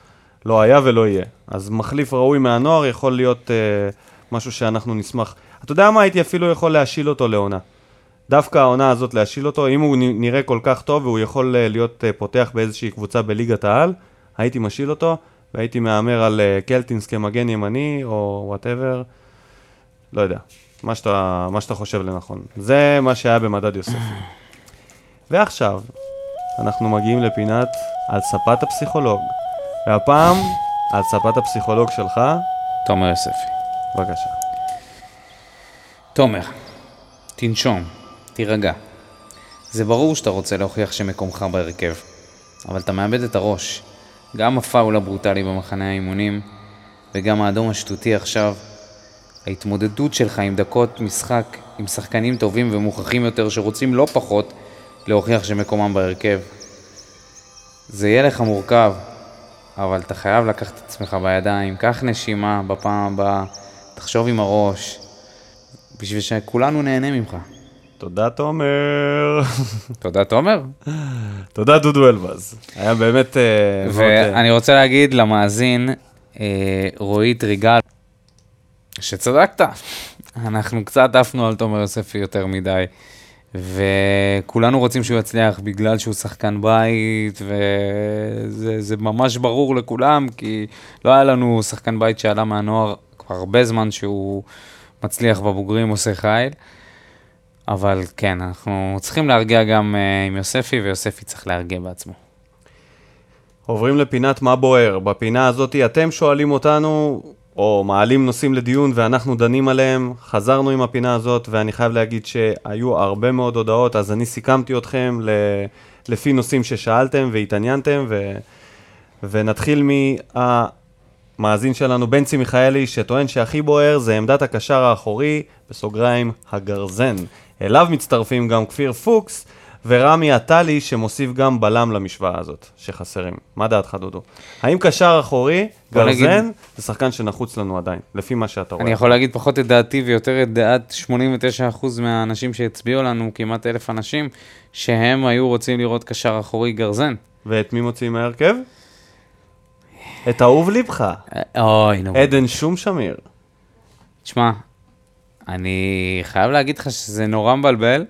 S1: לא היה ולא יהיה. אז מחליף ראוי מהנוער יכול להיות אה, משהו שאנחנו נשמח. אתה יודע מה, הייתי אפילו יכול להשאיל אותו לעונה. דווקא העונה הזאת להשאיל אותו, אם הוא נראה כל כך טוב והוא יכול אה, להיות אה, פותח באיזושהי קבוצה בליגת העל, הייתי משאיל אותו והייתי מהמר על אה, קלטינס כמגן ימני או whatever. לא יודע, מה שאתה, מה שאתה חושב לנכון. זה מה שהיה במדד יוספי. ועכשיו, אנחנו מגיעים לפינת על ספת הפסיכולוג. והפעם, על ספת הפסיכולוג שלך,
S2: תומר יוספי.
S1: בבקשה.
S2: תומר, תנשום, תירגע. זה ברור שאתה רוצה להוכיח שמקומך בהרכב, אבל אתה מאבד את הראש. גם הפאול הברוטלי במחנה האימונים, וגם האדום השטותי עכשיו. ההתמודדות שלך עם דקות משחק עם שחקנים טובים ומוכחים יותר שרוצים לא פחות להוכיח שמקומם בהרכב. זה יהיה לך מורכב, אבל אתה חייב לקחת את עצמך בידיים, קח נשימה בפעם הבאה, תחשוב עם הראש, בשביל שכולנו נהנה ממך.
S1: תודה, תומר. *laughs*
S2: תודה, תומר.
S1: תודה, דודו אלבז. היה באמת... אה, אה,
S2: ואני רוצה להגיד למאזין, אה, רועי טריגל, שצדקת. אנחנו קצת עפנו על תומר יוספי יותר מדי, וכולנו רוצים שהוא יצליח בגלל שהוא שחקן בית, וזה זה ממש ברור לכולם, כי לא היה לנו שחקן בית שעלה מהנוער כבר הרבה זמן שהוא מצליח בבוגרים, עושה חייל. אבל כן, אנחנו צריכים להרגיע גם uh, עם יוספי, ויוספי צריך להרגיע בעצמו.
S1: עוברים לפינת מה בוער. בפינה הזאת אתם שואלים אותנו, או מעלים נושאים לדיון ואנחנו דנים עליהם. חזרנו עם הפינה הזאת, ואני חייב להגיד שהיו הרבה מאוד הודעות, אז אני סיכמתי אתכם ל... לפי נושאים ששאלתם והתעניינתם, ו... ונתחיל מהמאזין שלנו, בנצי מיכאלי, שטוען שהכי בוער זה עמדת הקשר האחורי, בסוגריים, הגרזן. אליו מצטרפים גם כפיר פוקס ורמי עטלי, שמוסיף גם בלם למשוואה הזאת, שחסרים. מה דעתך, דודו? האם קשר אחורי, גרזן,
S2: נגיד-
S1: זה שחקן שנחוץ לנו עדיין, לפי מה שאתה רואה?
S2: אני יכול להגיד פחות את דעתי ויותר את דעת 89% מהאנשים שהצביעו לנו, כמעט אלף אנשים, שהם היו רוצים לראות קשר אחורי גרזן.
S1: ואת מי מוציאים מההרכב? את אהוב ליבך,
S2: אוי, נו.
S1: עדן שום שמיר.
S2: תשמע, אני חייב להגיד לך שזה נורא מבלבל,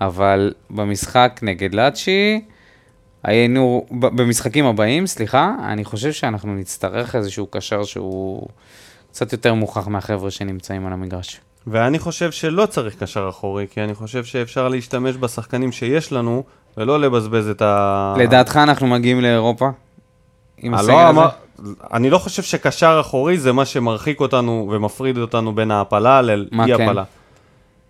S2: אבל במשחק נגד לאצ'י, היינו, במשחקים הבאים, סליחה, אני חושב שאנחנו נצטרך איזשהו קשר שהוא קצת יותר מוכח מהחבר'ה שנמצאים על המגרש.
S1: ואני חושב שלא צריך קשר אחורי, כי אני חושב שאפשר להשתמש בשחקנים שיש לנו, ולא לבזבז את ה...
S2: לדעתך אנחנו מגיעים לאירופה? עם הסגל
S1: לא
S2: הזה?
S1: אמר- אני לא חושב שקשר אחורי זה מה שמרחיק אותנו ומפריד אותנו בין ההעפלה
S2: מה
S1: לאי
S2: כן?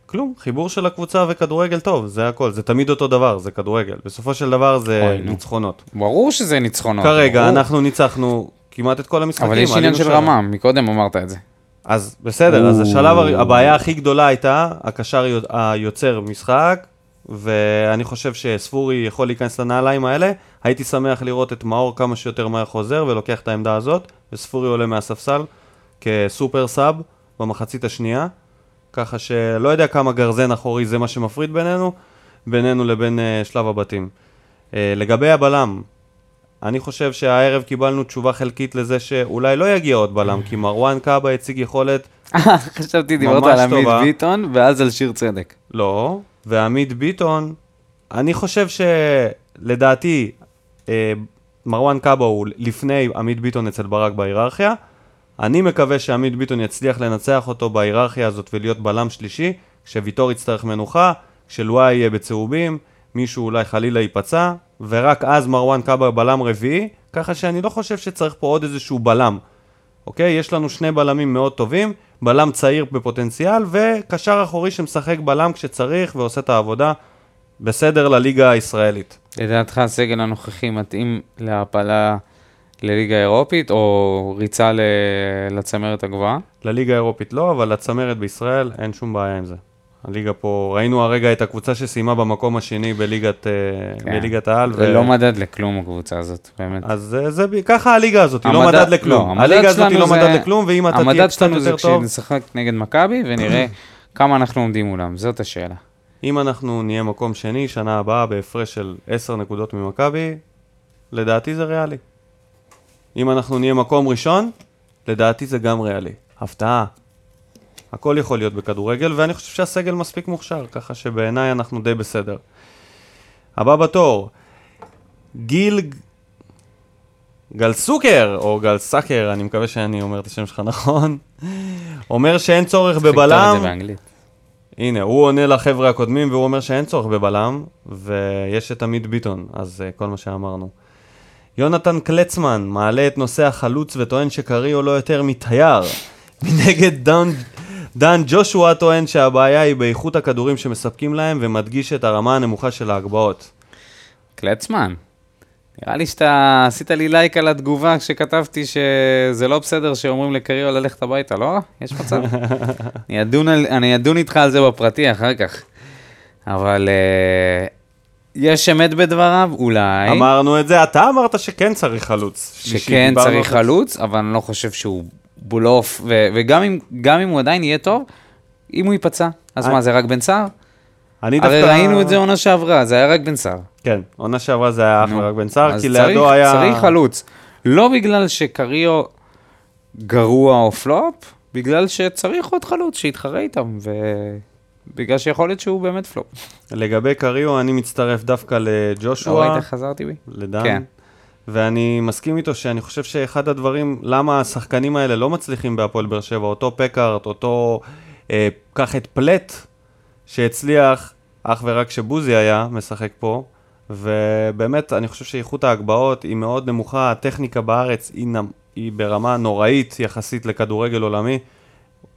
S1: כלום, חיבור של הקבוצה וכדורגל טוב, זה הכל, זה תמיד אותו דבר, זה כדורגל. בסופו של דבר זה
S2: אוי, נו.
S1: ניצחונות.
S2: ברור שזה ניצחונות.
S1: כרגע
S2: ברור.
S1: אנחנו ניצחנו כמעט את כל המשחקים.
S2: אבל יש עניין של. רמה, מקודם אמרת את זה.
S1: אז בסדר, אז
S2: או.
S1: השלב, הר- הבעיה הכי גדולה הייתה הקשר יו- היוצר משחק, ואני חושב שספורי יכול להיכנס לנעליים האלה. הייתי שמח לראות את מאור כמה שיותר מהר חוזר ולוקח את העמדה הזאת, וספורי עולה מהספסל כסופר סאב במחצית השנייה, ככה שלא יודע כמה גרזן אחורי זה מה שמפריד בינינו, בינינו לבין אה, שלב הבתים. אה, לגבי הבלם, אני חושב שהערב קיבלנו תשובה חלקית לזה שאולי לא יגיע עוד בלם, כי מרואן קאבה הציג יכולת, *laughs*
S2: חשבתי, דיברת על עמית. ביטון, ואז על שיר צדק.
S1: לא, ועמית ביטון, אני חושב שלדעתי מרואן קאבה הוא לפני עמית ביטון אצל ברק בהיררכיה. אני מקווה שעמית ביטון יצליח לנצח אותו בהיררכיה הזאת ולהיות בלם שלישי, כשוויטור יצטרך מנוחה, כשלואי יהיה בצהובים, מישהו אולי חלילה ייפצע, ורק אז מרואן קאבה בלם רביעי, ככה שאני לא חושב שצריך פה עוד איזשהו בלם. אוקיי? יש לנו שני בלמים מאוד טובים, בלם צעיר בפוטנציאל, וקשר אחורי שמשחק בלם כשצריך ועושה את העבודה בסדר לליגה הישראלית.
S2: לדעתך הסגל הנוכחי מתאים להעפלה לליגה האירופית, או ריצה ל- לצמרת הגבוהה?
S1: לליגה האירופית לא, אבל לצמרת בישראל אין שום בעיה עם זה. הליגה פה, ראינו הרגע את הקבוצה שסיימה במקום השני בליגת, אה,
S2: כן.
S1: בליגת העל.
S2: זה לא מדד לכלום הקבוצה הזאת, באמת.
S1: אז זה, זה ב- ככה הליגה הזאת, היא לא
S2: המדד-
S1: מדד לכלום.
S2: לא, המדד
S1: הליגה הזאת היא
S2: שלנו
S1: לא
S2: זה-
S1: מדד לכלום, ואם אתה תהיה
S2: המדד
S1: קצת
S2: שלנו זה
S1: יותר טוב,
S2: כשנשחק נגד מכבי, ונראה *clears throat* כמה אנחנו עומדים מולם, זאת השאלה.
S1: אם אנחנו נהיה מקום שני, שנה הבאה בהפרש של 10 נקודות ממכבי, לדעתי זה ריאלי. אם אנחנו נהיה מקום ראשון, לדעתי זה גם ריאלי. הפתעה. הכל יכול להיות בכדורגל, ואני חושב שהסגל מספיק מוכשר, ככה שבעיניי אנחנו די בסדר. הבא בתור, גיל גלסוקר, או גלסקר, אני מקווה שאני אומר את השם שלך נכון, אומר שאין צורך בבלם. הנה, הוא עונה לחבר'ה הקודמים והוא אומר שאין צורך בבלם, ויש את עמית ביטון, אז uh, כל מה שאמרנו. יונתן קלצמן מעלה את נושא החלוץ וטוען שקריו לא יותר מתייר. *laughs* מנגד דן, דן ג'ושוע טוען שהבעיה היא באיכות הכדורים שמספקים להם ומדגיש את הרמה הנמוכה של ההגבהות.
S2: קלצמן, נראה לי שאתה עשית לי לייק על התגובה כשכתבתי שזה לא בסדר שאומרים לקריו ללכת הביתה, לא? יש מצב. *laughs* אני אדון, על, אני אדון איתך על זה בפרטי אחר כך. אבל אה, יש אמת בדבריו? אולי.
S1: אמרנו את זה, אתה אמרת שכן צריך חלוץ.
S2: שכן צריך. חלוץ, אבל אני לא חושב שהוא בולוף, ו- וגם אם, אם הוא עדיין יהיה טוב, אם הוא ייפצע, אז מה, זה רק בן סער?
S1: אני
S2: הרי
S1: דווקא...
S2: ראינו את זה עונה שעברה, זה היה רק בן סער.
S1: כן, עונה שעברה זה היה אך
S2: נו,
S1: ורק בן סער, כי
S2: צריך-
S1: לידו היה...
S2: צריך חלוץ. לא בגלל שקריו גרוע או פלופ, בגלל שצריך עוד חלוץ שיתחרה איתם, ובגלל שיכול להיות שהוא באמת פלופ.
S1: לגבי קריו, אני מצטרף דווקא
S2: לא
S1: לג'ושוע,
S2: ראית איך חזרתי בי?
S1: לדן,
S2: כן.
S1: ואני מסכים איתו שאני חושב שאחד הדברים, למה השחקנים האלה לא מצליחים בהפועל באר שבע, אותו פקארט, אותו, אה, קח את פלט, שהצליח אך ורק כשבוזי היה משחק פה, ובאמת, אני חושב שאיכות ההגבהות היא מאוד נמוכה, הטכניקה בארץ היא, נמ- היא ברמה נוראית יחסית לכדורגל עולמי.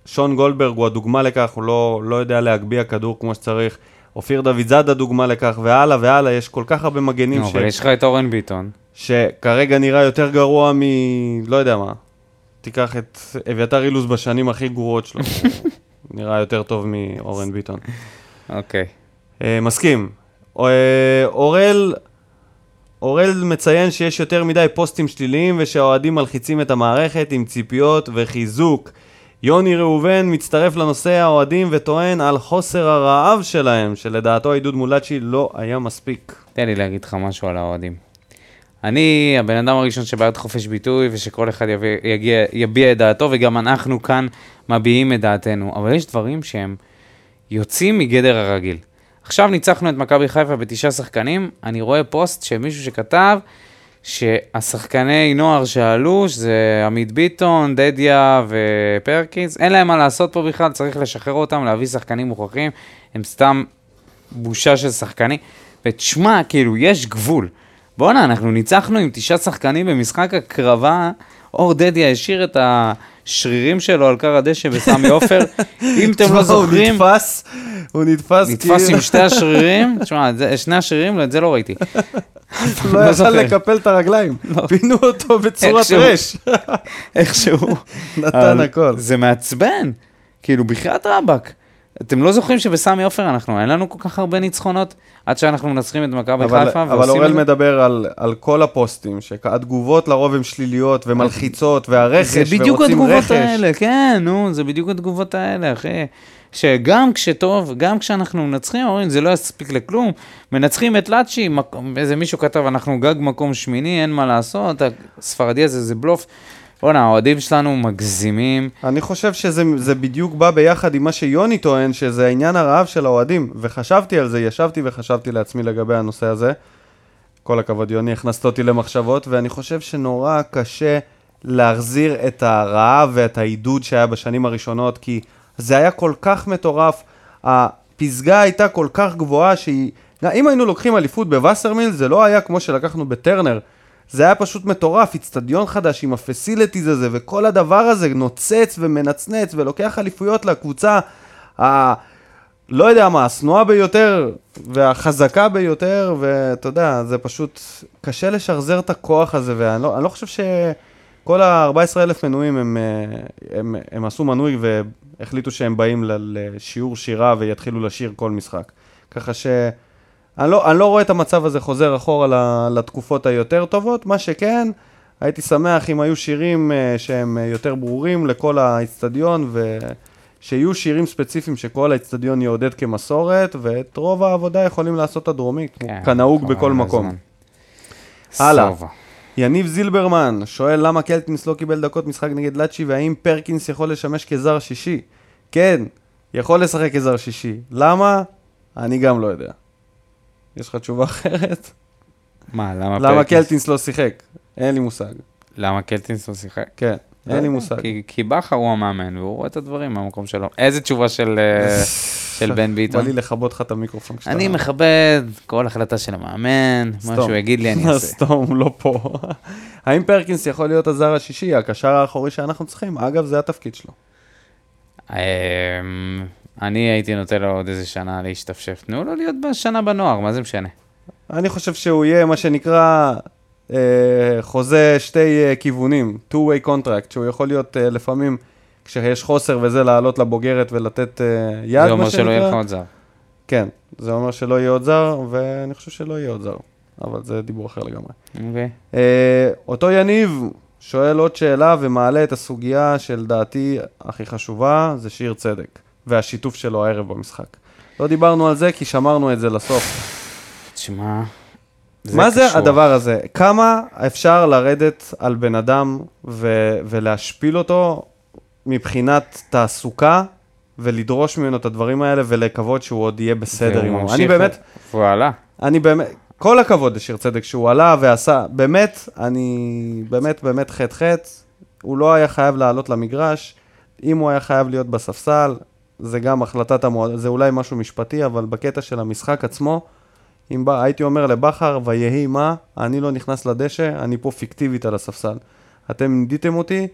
S1: שון גולדברג הוא הדוגמה לכך, הוא לא, לא יודע להגביה כדור כמו שצריך. אופיר דוד זאדה דוגמה לכך, והלאה והלאה, יש כל כך הרבה מגנים
S2: נו,
S1: ש...
S2: אבל יש לך את אורן ביטון.
S1: שכרגע נראה יותר גרוע מ... לא יודע מה. תיקח את אביתר אילוז בשנים הכי גרועות שלו. *laughs* נראה יותר טוב מאורן ביטון.
S2: אוקיי.
S1: אה, מסכים. אה, אורל, אורל מציין שיש יותר מדי פוסטים שליליים ושהאוהדים מלחיצים את המערכת עם ציפיות וחיזוק. יוני ראובן מצטרף לנושא האוהדים וטוען על חוסר הרעב שלהם, שלדעתו עידוד מולאצ'י לא היה מספיק.
S2: תן לי להגיד לך משהו על האוהדים. אני הבן אדם הראשון שבעד חופש ביטוי ושכל אחד יביא, יגיע, יביע את דעתו וגם אנחנו כאן מביעים את דעתנו, אבל יש דברים שהם יוצאים מגדר הרגיל. עכשיו ניצחנו את מכבי חיפה בתשעה שחקנים, אני רואה פוסט של מישהו שכתב שהשחקני נוער שעלו, שזה עמית ביטון, דדיה ופרקינס, אין להם מה לעשות פה בכלל, צריך לשחרר אותם, להביא שחקנים מוכרחים, הם סתם בושה של שחקנים. ותשמע, כאילו, יש גבול. בואנה, אנחנו ניצחנו עם תשעה שחקנים במשחק הקרבה, אור דדיה השאיר את השרירים שלו על כר הדשא בסמי עופר. אם אתם לא זוכרים,
S1: הוא נתפס, הוא נתפס
S2: נתפס
S1: כאילו-
S2: עם שתי השרירים, *laughs* תשמע, שני השרירים, את זה לא ראיתי.
S1: לא יכל
S2: זוכר.
S1: לקפל את הרגליים, פינו אותו בצורת. רש,
S2: איכשהו. *laughs*
S1: נתן הכל.
S2: זה מעצבן, כאילו, בחייאת רבאק. אתם לא זוכרים שבסמי עופר אנחנו, אין לנו כל כך הרבה ניצחונות עד שאנחנו מנצחים את מכבי
S1: אבל
S2: חיפה
S1: אבל
S2: ועושים
S1: אורל
S2: את זה?
S1: מדבר על- על כל הפוסטים, שהתגובות לרוב הן שליליות ומלחיצות, והרכש,
S2: זה בדיוק
S1: ורוצים
S2: התגובות
S1: רכש.
S2: האלה, כן, נו, זה בדיוק התגובות האלה, אחי. שגם כשטוב, גם כשאנחנו מנצחים, אומרים, זה לא יספיק לכלום. מנצחים את לאצ'י, איזה מישהו כתב, אנחנו גג מקום שמיני, אין מה לעשות, הספרדי הזה זה בלוף. בואנה, האוהדים שלנו מגזימים.
S1: אני חושב שזה זה בדיוק בא ביחד עם מה שיוני טוען, שזה העניין הרעב של האוהדים. וחשבתי על זה, ישבתי וחשבתי לעצמי לגבי הנושא הזה. כל הכבוד, יוני, הכנסת אותי למחשבות, ואני חושב שנורא קשה להחזיר את הרעב ואת העידוד שהיה בשנים הראשונות, כי זה היה כל כך מטורף. הפסגה הייתה כל כך גבוהה שהיא... אם היינו לוקחים אליפות בווסרמיל, זה לא היה כמו שלקחנו בטרנר. זה היה פשוט מטורף, איצטדיון חדש עם הפסיליטיז הזה, וכל הדבר הזה נוצץ ומנצנץ ולוקח אליפויות לקבוצה ה... לא יודע מה, השנואה ביותר והחזקה ביותר, ואתה יודע, זה פשוט קשה לשחזר את הכוח הזה, ואני לא, לא חושב שכל ה-14,000 מנויים הם, אה, הם, הם עשו מנוי והחליטו שהם באים לשיעור שירה ויתחילו לשיר כל משחק. ככה ש... אני לא, אני לא רואה את המצב הזה חוזר אחורה לתקופות היותר טובות, מה שכן, הייתי שמח אם היו שירים uh, שהם uh, יותר ברורים לכל האיצטדיון, ושיהיו שירים ספציפיים שכל האיצטדיון יעודד כמסורת, ואת רוב העבודה יכולים לעשות הדרומי,
S2: כן,
S1: כנהוג
S2: חבל
S1: בכל מקום.
S2: הזמן.
S1: הלאה.
S2: סובה.
S1: יניב זילברמן שואל למה קלטינס לא קיבל דקות משחק נגד לאצ'י, והאם פרקינס יכול לשמש כזר שישי? כן, יכול לשחק כזר שישי. למה? אני גם לא יודע. יש לך תשובה אחרת?
S2: מה, למה
S1: למה
S2: פרקינס-
S1: קלטינס לא שיחק? אין לי מושג.
S2: למה קלטינס לא שיחק?
S1: כן, אין לי מושג.
S2: כי, כי בכר הוא המאמן, והוא רואה את הדברים מהמקום שלו. איזה תשובה של, אה, של בן ביטון?
S1: בא לי לכבות לך את המיקרופון כשאתה...
S2: אני מכבד כל החלטה של המאמן, מה
S1: סתום.
S2: שהוא יגיד לי אני *laughs* אעשה.
S1: סתום, הוא לא פה. האם פרקינס יכול להיות הזר השישי, הקשר האחורי שאנחנו צריכים? אגב, זה התפקיד שלו.
S2: אמ, אני הייתי נותן לו עוד איזה שנה להשתפשף. תנו לו להיות בשנה בנוער, מה זה משנה?
S1: אני חושב שהוא יהיה מה שנקרא אה, חוזה שתי אה, כיוונים, two-way contract, שהוא יכול להיות אה, לפעמים, כשיש חוסר וזה, לעלות לבוגרת ולתת אה, יד,
S2: זה אומר שלא יהיה לך. עוד זר.
S1: כן, זה אומר שלא יהיה עוד זר, ואני חושב שלא יהיה עוד זר, אבל זה דיבור אחר לגמרי.
S2: אוקיי.
S1: אה, אותו יניב שואל עוד שאלה ומעלה את הסוגיה שלדעתי הכי חשובה, זה שיר צדק, והשיתוף שלו הערב במשחק. לא דיברנו על זה כי שמרנו את זה לסוף.
S2: תשמע,
S1: מה זה
S2: קשור.
S1: הדבר הזה? כמה אפשר לרדת על בן אדם ו- ולהשפיל אותו מבחינת תעסוקה ולדרוש ממנו את הדברים האלה ולקוות שהוא עוד יהיה בסדר.
S2: ממשיך
S1: אני באמת,
S2: והוא עלה.
S1: אני באמת, כל הכבוד לשיר צדק שהוא עלה ועשה, באמת, אני באמת באמת חטא חטא, הוא לא היה חייב לעלות למגרש, אם הוא היה חייב להיות בספסל, זה גם החלטת המועד, זה אולי משהו משפטי, אבל בקטע של המשחק עצמו, אם בא, הייתי אומר לבכר, ויהי מה, אני לא נכנס לדשא, אני פה פיקטיבית על הספסל. אתם נידיתם אותי,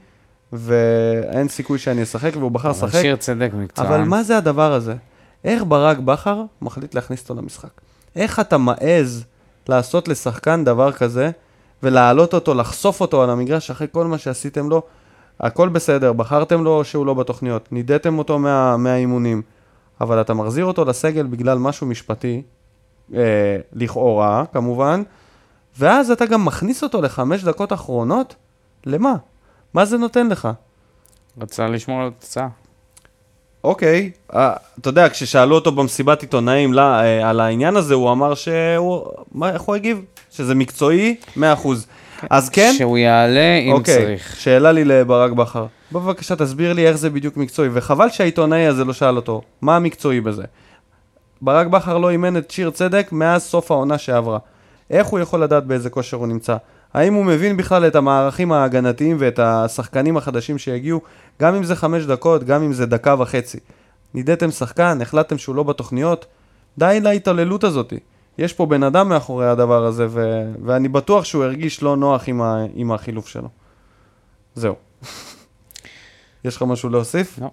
S1: ואין סיכוי שאני אשחק, והוא בחר
S2: אבל
S1: לשחק.
S2: שיר צדק מקצוען.
S1: אבל מה זה הדבר הזה? איך ברק בכר מחליט להכניס אותו למשחק? איך אתה מעז לעשות לשחקן דבר כזה, ולהעלות אותו, לחשוף אותו על המגרש אחרי כל מה שעשיתם לו? הכל בסדר, בחרתם לו שהוא לא בתוכניות, נידיתם אותו מה, מהאימונים, אבל אתה מחזיר אותו לסגל בגלל משהו משפטי, אה, לכאורה, כמובן, ואז אתה גם מכניס אותו לחמש דקות אחרונות? למה? מה זה נותן לך?
S2: רצה לשמור על התוצאה.
S1: אוקיי, אה, אתה יודע, כששאלו אותו במסיבת עיתונאים לא, אה, על העניין הזה, הוא אמר שהוא, מה, איך הוא הגיב? שזה מקצועי, 100%. אז כן,
S2: שהוא יעלה אם
S1: אוקיי,
S2: צריך.
S1: שאלה לי לברק בכר. בבקשה תסביר לי איך זה בדיוק מקצועי, וחבל שהעיתונאי הזה לא שאל אותו, מה המקצועי בזה? ברק בכר לא אימן את שיר צדק מאז סוף העונה שעברה. איך הוא יכול לדעת באיזה כושר הוא נמצא? האם הוא מבין בכלל את המערכים ההגנתיים ואת השחקנים החדשים שיגיעו, גם אם זה חמש דקות, גם אם זה דקה וחצי. נידיתם שחקן, החלטתם שהוא לא בתוכניות, די להתעללות הזאת. יש פה בן אדם מאחורי הדבר הזה, ו- ואני בטוח שהוא הרגיש לא נוח עם, ה- עם החילוף שלו. זהו. *laughs* יש לך משהו להוסיף?
S2: לא.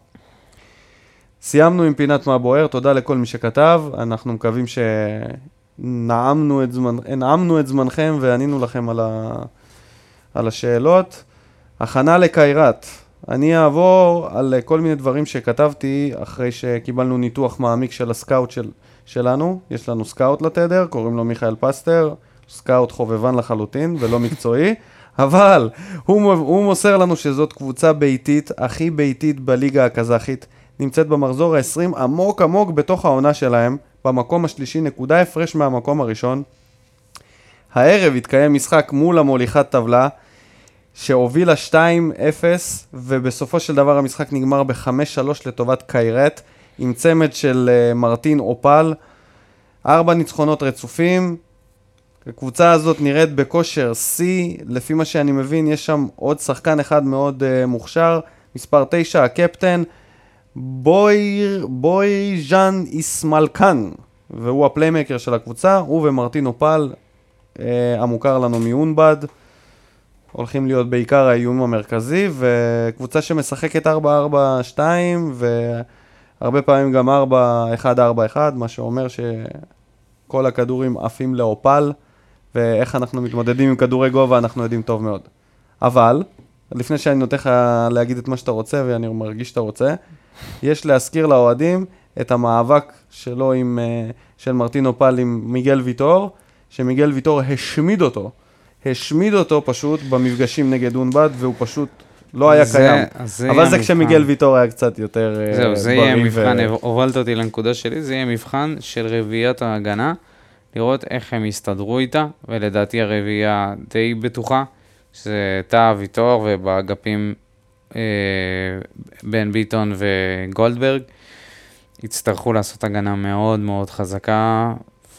S1: סיימנו עם פינת מה בוער, תודה לכל מי שכתב, אנחנו מקווים שנעמנו את, נעמנו את זמנכם וענינו לכם על, ה, על השאלות. הכנה לקיירת, אני אעבור על כל מיני דברים שכתבתי אחרי שקיבלנו ניתוח מעמיק של הסקאוט של, שלנו, יש לנו סקאוט לתדר, קוראים לו מיכאל פסטר, סקאוט חובבן לחלוטין ולא מקצועי, *laughs* אבל הוא, הוא מוסר לנו שזאת קבוצה ביתית, הכי ביתית בליגה הקזחית. נמצאת במחזור ה-20 עמוק עמוק בתוך העונה שלהם, במקום השלישי, נקודה הפרש מהמקום הראשון. הערב התקיים משחק מול המוליכת טבלה, שהובילה 2-0, ובסופו של דבר המשחק נגמר ב-5-3 לטובת קיירט, עם צמד של uh, מרטין אופל. ארבע ניצחונות רצופים. הקבוצה הזאת נראית בכושר שיא, לפי מה שאני מבין, יש שם עוד שחקן אחד מאוד uh, מוכשר, מספר 9, הקפטן, בויר, בוי ז'אן איסמלקן, והוא הפליימקר של הקבוצה, הוא ומרטין אופל, uh, המוכר לנו מאונבד. הולכים להיות בעיקר האיום המרכזי, וקבוצה שמשחקת 4-4-2, והרבה פעמים גם 4-1-4-1, מה שאומר שכל הכדורים עפים לאופל, ואיך אנחנו מתמודדים עם כדורי גובה אנחנו יודעים טוב מאוד. אבל, לפני שאני נותן לך להגיד את מה שאתה רוצה, ואני מרגיש שאתה רוצה, יש להזכיר לאוהדים את המאבק שלו עם, אה, של מרטין אופל עם מיגל ויטור, שמיגל ויטור השמיד אותו. השמיד אותו פשוט במפגשים נגד אונבד, והוא פשוט לא היה
S2: זה-
S1: קיים.
S2: זה
S1: אבל זה. כשמיגל ויטור היה קצת יותר אה,
S2: זהו, זה יהיה
S1: בריא
S2: מבחן,
S1: ו-
S2: הובלת אותי לנקודה שלי, זה יהיה מבחן של רביעיית ההגנה, לראות איך הם יסתדרו איתה, ולדעתי הרביעייה די בטוחה, שזה טאה, ויטור, ובאגפים אה, בן ביטון וגולדברג, יצטרכו לעשות הגנה מאוד מאוד חזקה,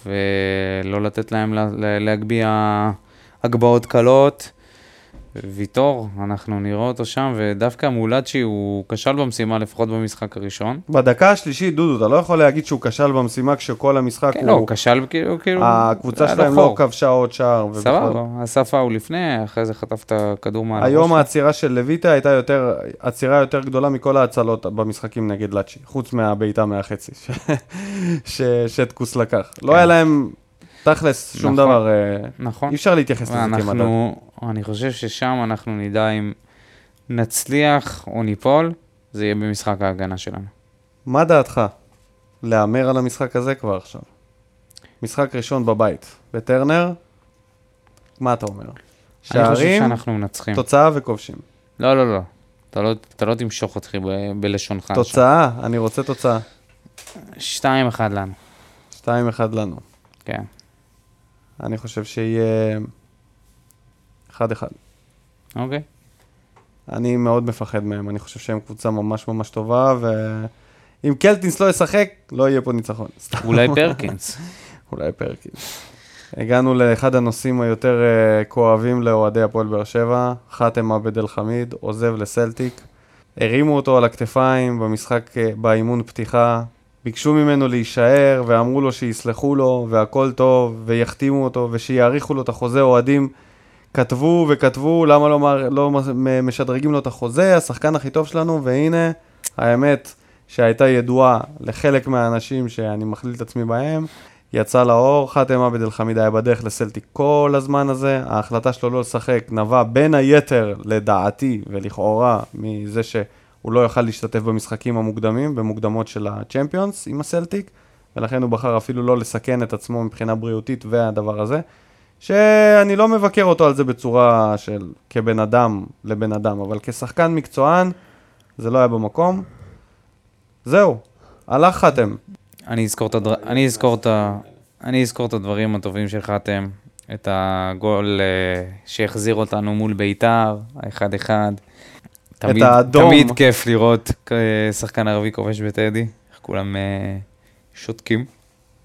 S2: ולא לתת להם לה, לה, להגביה הגבהות קלות. ויטור, אנחנו נראה אותו שם, ודווקא מולאצ'י הוא כשל במשימה, לפחות במשחק הראשון.
S1: בדקה השלישית, דודו, אתה לא יכול להגיד שהוא כשל במשימה כשכל המשחק
S2: כן, לא, הוא
S1: הוא...
S2: כשל כאילו, כאילו...
S1: הקבוצה שלהם לא. כבשה עוד שער.
S2: סבבה, עשה פאול לפני, אחרי זה חטף את הכדור מעל
S1: היום. העצירה של לויטה הייתה יותר, עצירה יותר גדולה מכל ההצלות במשחקים נגד לאצ'י, חוץ מהבעיטה מהחצי, ש- *laughs* ש- שטקוס לקח. לא
S2: כן.
S1: היה להם תכלס שום
S2: נכון.
S1: דבר, אה,
S2: נכון.
S1: אי אפשר להתייחס לזה.
S2: ואנחנו, אני חושב ששם אנחנו נדע אם נצליח או ניפול, זה יהיה במשחק ההגנה שלנו.
S1: מה דעתך? להמר על המשחק הזה כבר עכשיו. משחק ראשון בבית, בטרנר, מה אתה אומר? שערים. תוצאה וכובשים.
S2: לא, לא, לא. אתה לא, אתה לא תמשוך אותי ב- בלשונך.
S1: תוצאה, אני רוצה תוצאה.
S2: שתיים אחד לנו,
S1: 2-1 לנו.
S2: כן.
S1: אני חושב שיהיה 1-1.
S2: אוקיי.
S1: אני מאוד מפחד מהם, אני חושב שהם קבוצה ממש ממש טובה, ואם קלטינס לא ישחק, לא יהיה פה ניצחון. *laughs*
S2: אולי פרקינס. *laughs*
S1: אולי פרקינס. הגענו לאחד הנושאים היותר uh, כואבים לאוהדי הפועל באר שבע, חאתם עבד אל חמיד, עוזב לסלטיק. הרימו אותו על הכתפיים במשחק, uh, באימון פתיחה, ביקשו ממנו להישאר, ואמרו לו שיסלחו לו, והכל טוב, ויחתימו אותו, ושיאריכו לו את החוזה אוהדים. כתבו וכתבו, למה לא, מר- לא משדרגים לו את החוזה, השחקן הכי טוב שלנו, והנה, האמת שהייתה ידועה לחלק מהאנשים שאני מכליל את עצמי בהם, יצא לאור, חאתם עבד אל חמיד היה בדרך לסלטיק כל הזמן הזה, ההחלטה שלו לא לשחק נבע בין היתר, לדעתי ולכאורה, מזה שהוא לא יוכל להשתתף במשחקים המוקדמים, במוקדמות של הצ'מפיונס עם הסלטיק, ולכן הוא בחר אפילו לא לסכן את עצמו מבחינה בריאותית והדבר הזה. שאני לא מבקר אותו על זה בצורה של כבן אדם לבן אדם, אבל כשחקן מקצוען, זה לא היה במקום. זהו, הלך חתם.
S2: אני אזכור את, הדר... אני, אזכור את ה... אני אזכור את הדברים הטובים של חתם, את הגול אה, שהחזיר אותנו מול ביתר, האחד-אחד. תמיד,
S1: האדום.
S2: תמיד כיף לראות אה, שחקן ערבי כובש בטדי, איך כולם אה, שותקים.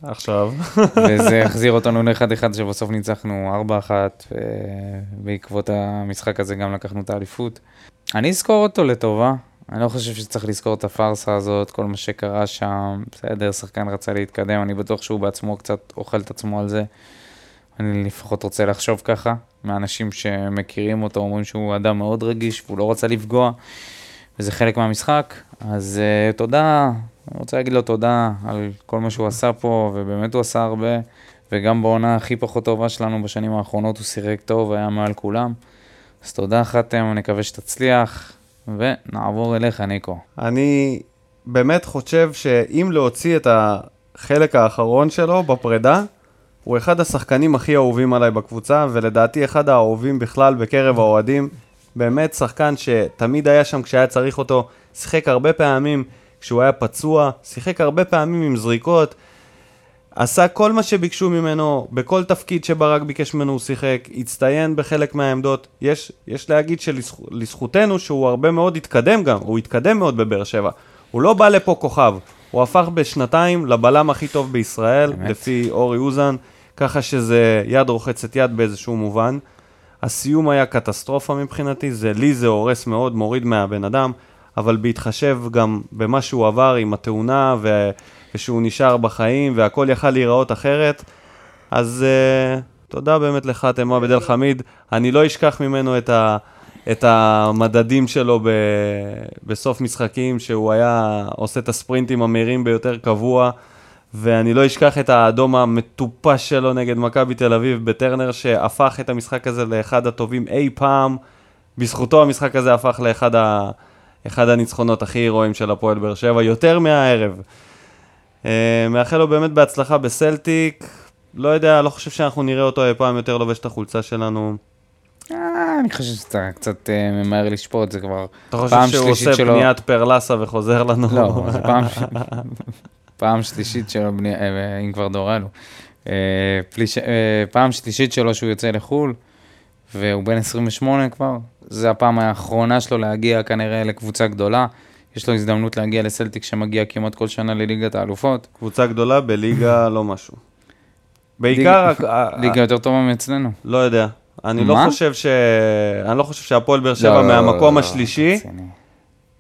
S1: עכשיו. *laughs*
S2: וזה *laughs* החזיר אותנו ל-1-1 שבסוף ניצחנו 4-1, ובעקבות המשחק הזה גם לקחנו את האליפות. אני אזכור אותו לטובה, אני לא חושב שצריך לזכור את הפארסה הזאת, כל מה שקרה שם, בסדר, שחקן רצה להתקדם, אני בטוח שהוא בעצמו קצת אוכל את עצמו על זה. אני לפחות רוצה לחשוב ככה, מאנשים שמכירים אותו, אומרים שהוא אדם מאוד רגיש והוא לא רצה לפגוע, וזה חלק מהמשחק. אז uh, תודה, אני רוצה להגיד לו תודה על כל מה שהוא עשה פה, ובאמת הוא עשה הרבה, וגם בעונה הכי פחות טובה שלנו בשנים האחרונות הוא שיחק טוב, היה מעל כולם. אז תודה חתם, אני מקווה שתצליח, ונעבור אליך, ניקו.
S1: אני באמת חושב שאם להוציא את החלק האחרון שלו בפרידה, הוא אחד השחקנים הכי אהובים עליי בקבוצה, ולדעתי אחד האהובים בכלל בקרב האוהדים. באמת שחקן שתמיד היה שם כשהיה צריך אותו, שיחק הרבה פעמים כשהוא היה פצוע, שיחק הרבה פעמים עם זריקות, עשה כל מה שביקשו ממנו, בכל תפקיד שברק ביקש ממנו הוא שיחק, הצטיין בחלק מהעמדות. יש, יש להגיד שלזכותנו שהוא הרבה מאוד התקדם גם, הוא התקדם מאוד בבאר שבע. הוא לא בא לפה כוכב, הוא הפך בשנתיים לבלם הכי טוב בישראל, באמת? לפי אורי אוזן, ככה שזה יד רוחצת יד באיזשהו מובן. הסיום היה קטסטרופה מבחינתי, זה, לי זה הורס מאוד, מוריד מהבן אדם, אבל בהתחשב גם במה שהוא עבר עם התאונה ו... ושהוא נשאר בחיים והכל יכל להיראות אחרת, אז uh, תודה באמת לך, תמה בדל חמיד. אני לא אשכח ממנו את, ה... את המדדים שלו ב... בסוף משחקים, שהוא היה עושה את הספרינטים המהירים ביותר קבוע. ואני לא אשכח את האדום המטופש שלו נגד מכבי תל אביב בטרנר, שהפך את המשחק הזה לאחד הטובים אי פעם. בזכותו המשחק הזה הפך לאחד ה... אחד הניצחונות הכי הירואיים של הפועל באר שבע, יותר מהערב. Uh, מאחל לו באמת בהצלחה בסלטיק. לא יודע, לא חושב שאנחנו נראה אותו אי פעם יותר לובש את החולצה שלנו.
S2: אה, אני חושב שאתה קצת אה, ממהר לשפוט, זה כבר
S1: פעם שלישית שלו. אתה חושב שהוא עושה פניית פרלסה וחוזר לנו?
S2: לא, זה פעם... פעם שלישית שלו, אה, אם כבר דורנו, אה, פעם שלישית שלו שהוא יוצא לחו"ל, והוא בן 28 כבר, זה הפעם האחרונה שלו להגיע כנראה לקבוצה גדולה. יש לו הזדמנות להגיע לסלטיק שמגיע כמעט כל שנה לליגת האלופות.
S1: קבוצה גדולה בליגה לא משהו. בעיקר...
S2: ליגה יותר טובה מאצלנו.
S1: לא יודע. אני לא חושב ש... אני לא חושב שהפועל באר שבע לא, מהמקום לא, השלישי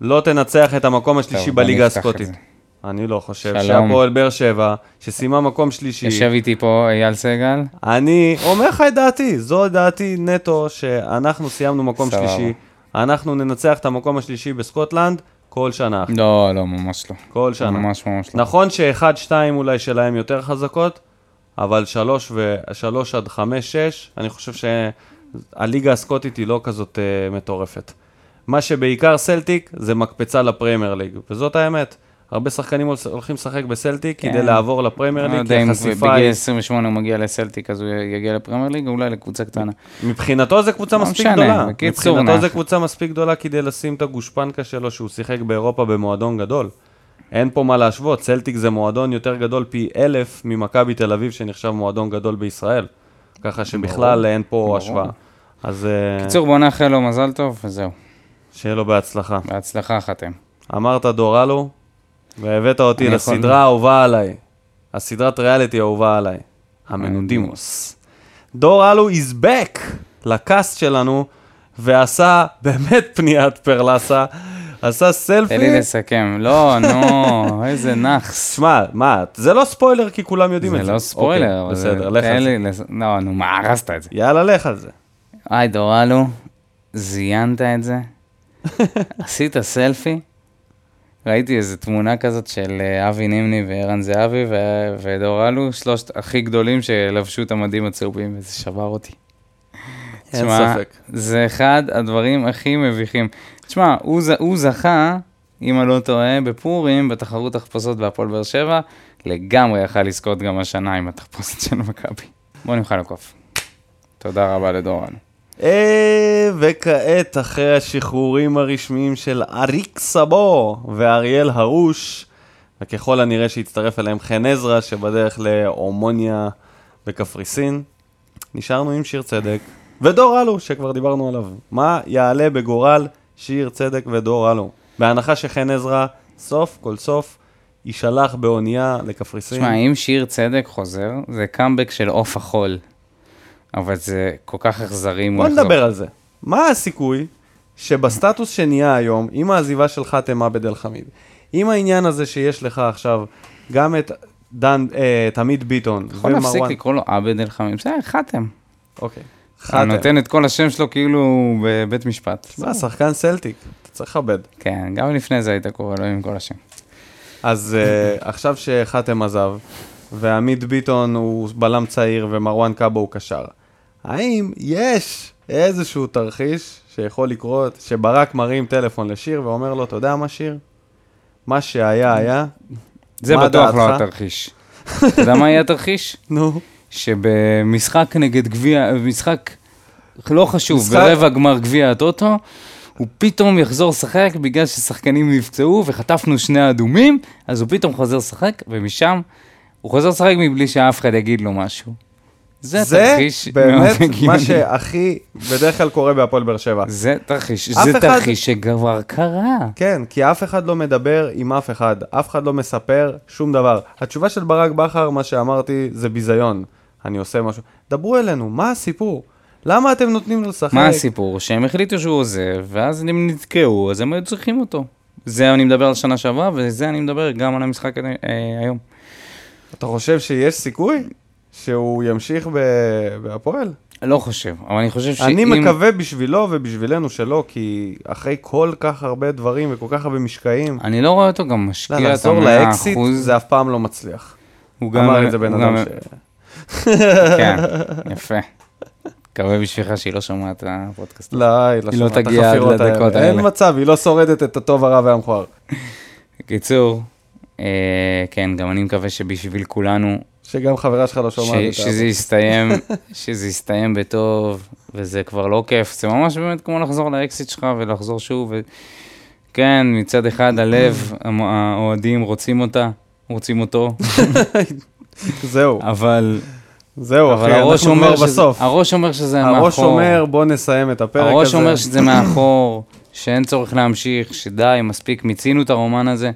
S1: לא תנצח את המקום השלישי בליגה הסקוטית. אני לא חושב שהפועל באר שבע, שסיימה מקום שלישי...
S2: יושב איתי פה אייל סגל.
S1: אני אומר לך את דעתי, זו דעתי נטו, שאנחנו סיימנו מקום סבבה. שלישי, אנחנו ננצח את המקום השלישי בסקוטלנד כל שנה.
S2: לא, לא, ממש לא.
S1: כל שנה.
S2: ממש ממש לא.
S1: נכון שאחד, שתיים אולי שלהם יותר חזקות, אבל שלוש, ו... שלוש עד חמש, שש, אני חושב שהליגה הסקוטית היא לא כזאת uh, מטורפת. מה שבעיקר סלטיק זה מקפצה לפרמייר ליג, וזאת האמת. הרבה שחקנים הולכים לשחק בסלטיק כן. כדי לעבור לפרמייר ליג,
S2: כי החשיפה היא... בגיל 28 הוא מגיע לסלטיק, אז הוא יגיע לפרמייר ליג, אולי לקבוצה קטנה.
S1: מבחינתו זה קבוצה לא מספיק משנה, גדולה. מבחינתו זה קבוצה מספיק גדולה כדי לשים את הגושפנקה שלו, שהוא שיחק באירופה במועדון גדול. אין פה מה להשוות, סלטיק זה מועדון יותר גדול פי אלף ממכבי תל אביב, שנחשב מועדון גדול בישראל. ככה שבכלל אין פה השוואה. אז...
S2: אה, קיצור, בוא נאחל לו מזל טוב, וזהו.
S1: שיהיה לו בהצלחה.
S2: בהצלחה, חתם.
S1: אמרת דורלו, והבאת אותי לסדרה האהובה עליי, הסדרת ריאליטי האהובה עליי, המנודימוס. דור אלו is back לקאסט שלנו, ועשה באמת *laughs* פניית פרלסה. עשה סלפי.
S2: תן לי לסכם. לא, נו, *laughs* איזה נאחס.
S1: שמע, מה, זה לא ספוילר כי כולם יודעים את זה.
S2: זה לא ספוילר.
S1: אוקיי, בסדר, לך על
S2: זה. לא, נו, מה, הרסת את זה.
S1: יאללה, לך על זה.
S2: היי, דורלו, זיינת את זה. *laughs* עשית סלפי, ראיתי איזו תמונה כזאת של אה, אבי נימני וערן זהבי ודור אלו, שלושת הכי גדולים שלבשו את המדים הצהובים, וזה שבר אותי.
S1: אין ספק.
S2: זה אחד הדברים הכי מביכים. תשמע, הוא, הוא זכה, אם אני לא טועה, בפורים, בתחרות החפושות בהפועל באר שבע, לגמרי יכל לזכות גם השנה עם התחפושת של מכבי. בוא נמחא לו קוף. תודה רבה לדור אלו.
S1: אה, וכעת, אחרי השחרורים הרשמיים של אריק סבו ואריאל הרוש, וככל הנראה שהצטרף אליהם חן עזרא, שבדרך לאומוניה בקפריסין, נשארנו עם שיר צדק ודור אלו, שכבר דיברנו עליו. מה יעלה בגורל שיר צדק ודור אלו? בהנחה שחן עזרא, סוף כל סוף, יישלח באונייה לקפריסין.
S2: תשמע, אם שיר צדק חוזר, זה קאמבק של עוף החול. אבל זה כל כך אכזרי
S1: בוא נדבר על זה. מה הסיכוי שבסטטוס שנהיה היום, עם העזיבה של חאתם עבד אל חמיד, עם העניין הזה שיש לך עכשיו גם את דן, אה, את עמית ביטון
S2: יכול להפסיק לקרוא לו עבד אל חמיד, בסדר, חאתם.
S1: אוקיי.
S2: אני נותן את כל השם שלו כאילו בבית משפט.
S1: מה, שחקן סלטיק, אתה צריך לכבד.
S2: כן, גם לפני זה היית קורא לו עם כל השם.
S1: אז uh, עכשיו שחאתם עזב, ועמית ביטון הוא בלם צעיר ומרואן קאבו הוא קשר. האם יש איזשהו תרחיש שיכול לקרות, שברק מרים טלפון לשיר ואומר לו, אתה יודע מה שיר? מה שהיה היה,
S2: זה בטוח לא התרחיש. אתה יודע מה יהיה התרחיש?
S1: נו.
S2: שבמשחק נגד גביע, משחק לא חשוב, ברבע גמר גביע הטוטו, הוא פתאום יחזור לשחק בגלל ששחקנים נפצעו וחטפנו שני אדומים, אז הוא פתאום חוזר לשחק, ומשם הוא חוזר לשחק מבלי שאף אחד יגיד לו משהו. זה
S1: זה
S2: תרחיש
S1: באמת. מה שהכי בדרך כלל קורה בהפועל באר שבע.
S2: זה תרחיש, זה
S1: אחד-
S2: תרחיש שכבר קרה.
S1: כן, כי אף אחד לא מדבר עם אף אחד, אף אחד לא מספר שום דבר. התשובה של ברק בכר, מה שאמרתי, זה ביזיון. אני עושה משהו. דברו אלינו, מה הסיפור? למה אתם נותנים לו לשחק?
S2: מה הסיפור? שהם החליטו שהוא עוזב, ואז הם נתקעו, אז הם היו צריכים אותו. זה אני מדבר על שנה שעברה, וזה אני מדבר גם על המשחק אה, היום.
S1: אתה חושב שיש סיכוי שהוא ימשיך ב- בהפועל?
S2: לא חושב, אבל אני חושב שאם...
S1: אני מקווה בשבילו ובשבילנו שלא, כי אחרי כל כך הרבה דברים וכל כך הרבה משקעים,
S2: אני לא רואה אותו גם
S1: לא,
S2: משקיע את
S1: לחזור
S2: המאה
S1: לאקסיט
S2: אחוז.
S1: זה אף פעם לא מצליח.
S2: הוא גם...
S1: אמר את זה בן אדם ש...
S2: כן, *laughs* יפה. מקווה בשבילך שהיא לא שומעת את הפודקאסט.
S1: לא, היא לא
S2: היא לא
S1: שומעת את החפירות האלה. אין. מצב, היא לא שורדת את הטוב, הרע והמכוער. *laughs*
S2: בקיצור, אה, כן, גם אני מקווה שבשביל כולנו,
S1: שגם חברה שלך לא שומעת את
S2: שזה יסתיים, *laughs* שזה יסתיים בטוב, וזה כבר לא כיף. זה ממש באמת כמו לחזור לאקסיט שלך ולחזור שוב. כן, מצד אחד הלב, האוהדים רוצים אותה, רוצים אותו,
S1: זהו,
S2: אבל,
S1: זהו,
S2: אבל
S1: אחי,
S2: הראש
S1: אנחנו
S2: אומר,
S1: כבר
S2: שזה,
S1: בסוף.
S2: הראש אומר שזה מאחור.
S1: הראש אומר, בוא נסיים את הפרק הזה.
S2: הראש אומר שזה *clears throat* מאחור, שאין צורך להמשיך, שדי, מספיק, מיצינו את הרומן הזה,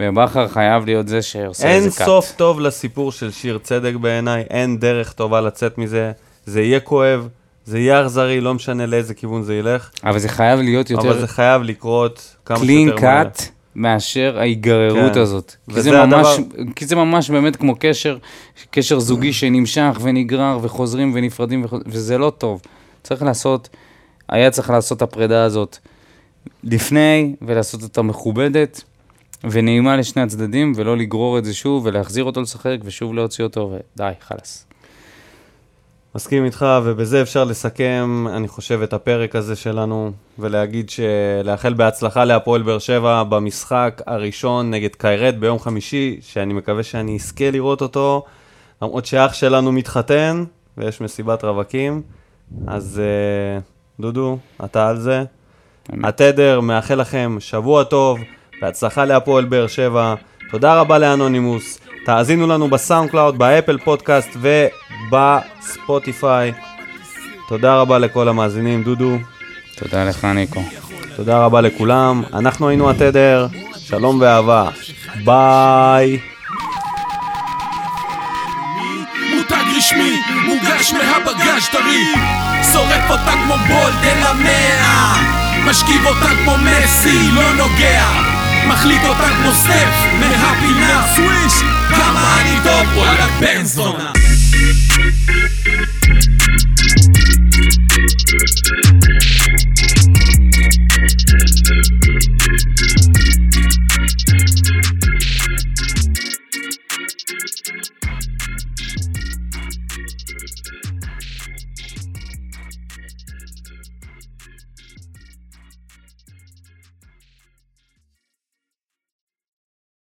S2: ובכר חייב להיות זה שעושה
S1: אין
S2: איזה קאט.
S1: סוף טוב לסיפור של שיר צדק בעיניי, אין דרך טובה לצאת מזה. זה יהיה כואב, זה יהיה אכזרי, לא משנה לאיזה כיוון זה ילך,
S2: אבל זה חייב להיות
S1: אבל
S2: יותר
S1: זה חייב לקרות כמה
S2: קלין
S1: שיותר מהר.
S2: קאט מאשר ההיגררות
S1: כן.
S2: הזאת. כי זה, ממש,
S1: הדבר-
S2: כי זה ממש באמת כמו קשר, קשר זוגי שנמשך ונגרר וחוזרים ונפרדים, וחוז... וזה לא טוב. צריך לעשות, היה צריך לעשות את הפרידה הזאת לפני, ולעשות אותה מכובדת ונעימה לשני הצדדים, ולא לגרור את זה שוב, ולהחזיר אותו לשחק, ושוב להוציא אותו, ודי, חלאס.
S1: מסכים איתך, ובזה אפשר לסכם, אני חושב, את הפרק הזה שלנו, ולהגיד שלאחל בהצלחה להפועל באר שבע במשחק הראשון נגד קיירת ביום חמישי, שאני מקווה שאני אזכה לראות אותו, למרות שאח שלנו מתחתן, ויש מסיבת רווקים, אז אה, דודו, אתה על זה. התדר, מאחל לכם שבוע טוב, בהצלחה להפועל באר שבע. תודה רבה לאנונימוס. תאזינו לנו ב SoundCloud, ב Apple Podcast וב Spotify. תודה רבה לכל המאזינים, דודו.
S2: תודה לך, ניקו.
S1: תודה רבה לכולם. אנחנו היינו התדר, שלום ואהבה. ביי.
S4: רשמי, מוגש מהבגאז' טרי שורף אותה כמו בולד אל המאה משכיב אותה כמו מסי, לא נוגע מחליט אותה כמו סטף מהפינה. סוויש! כמה אני טוב! וואלה בן זונה.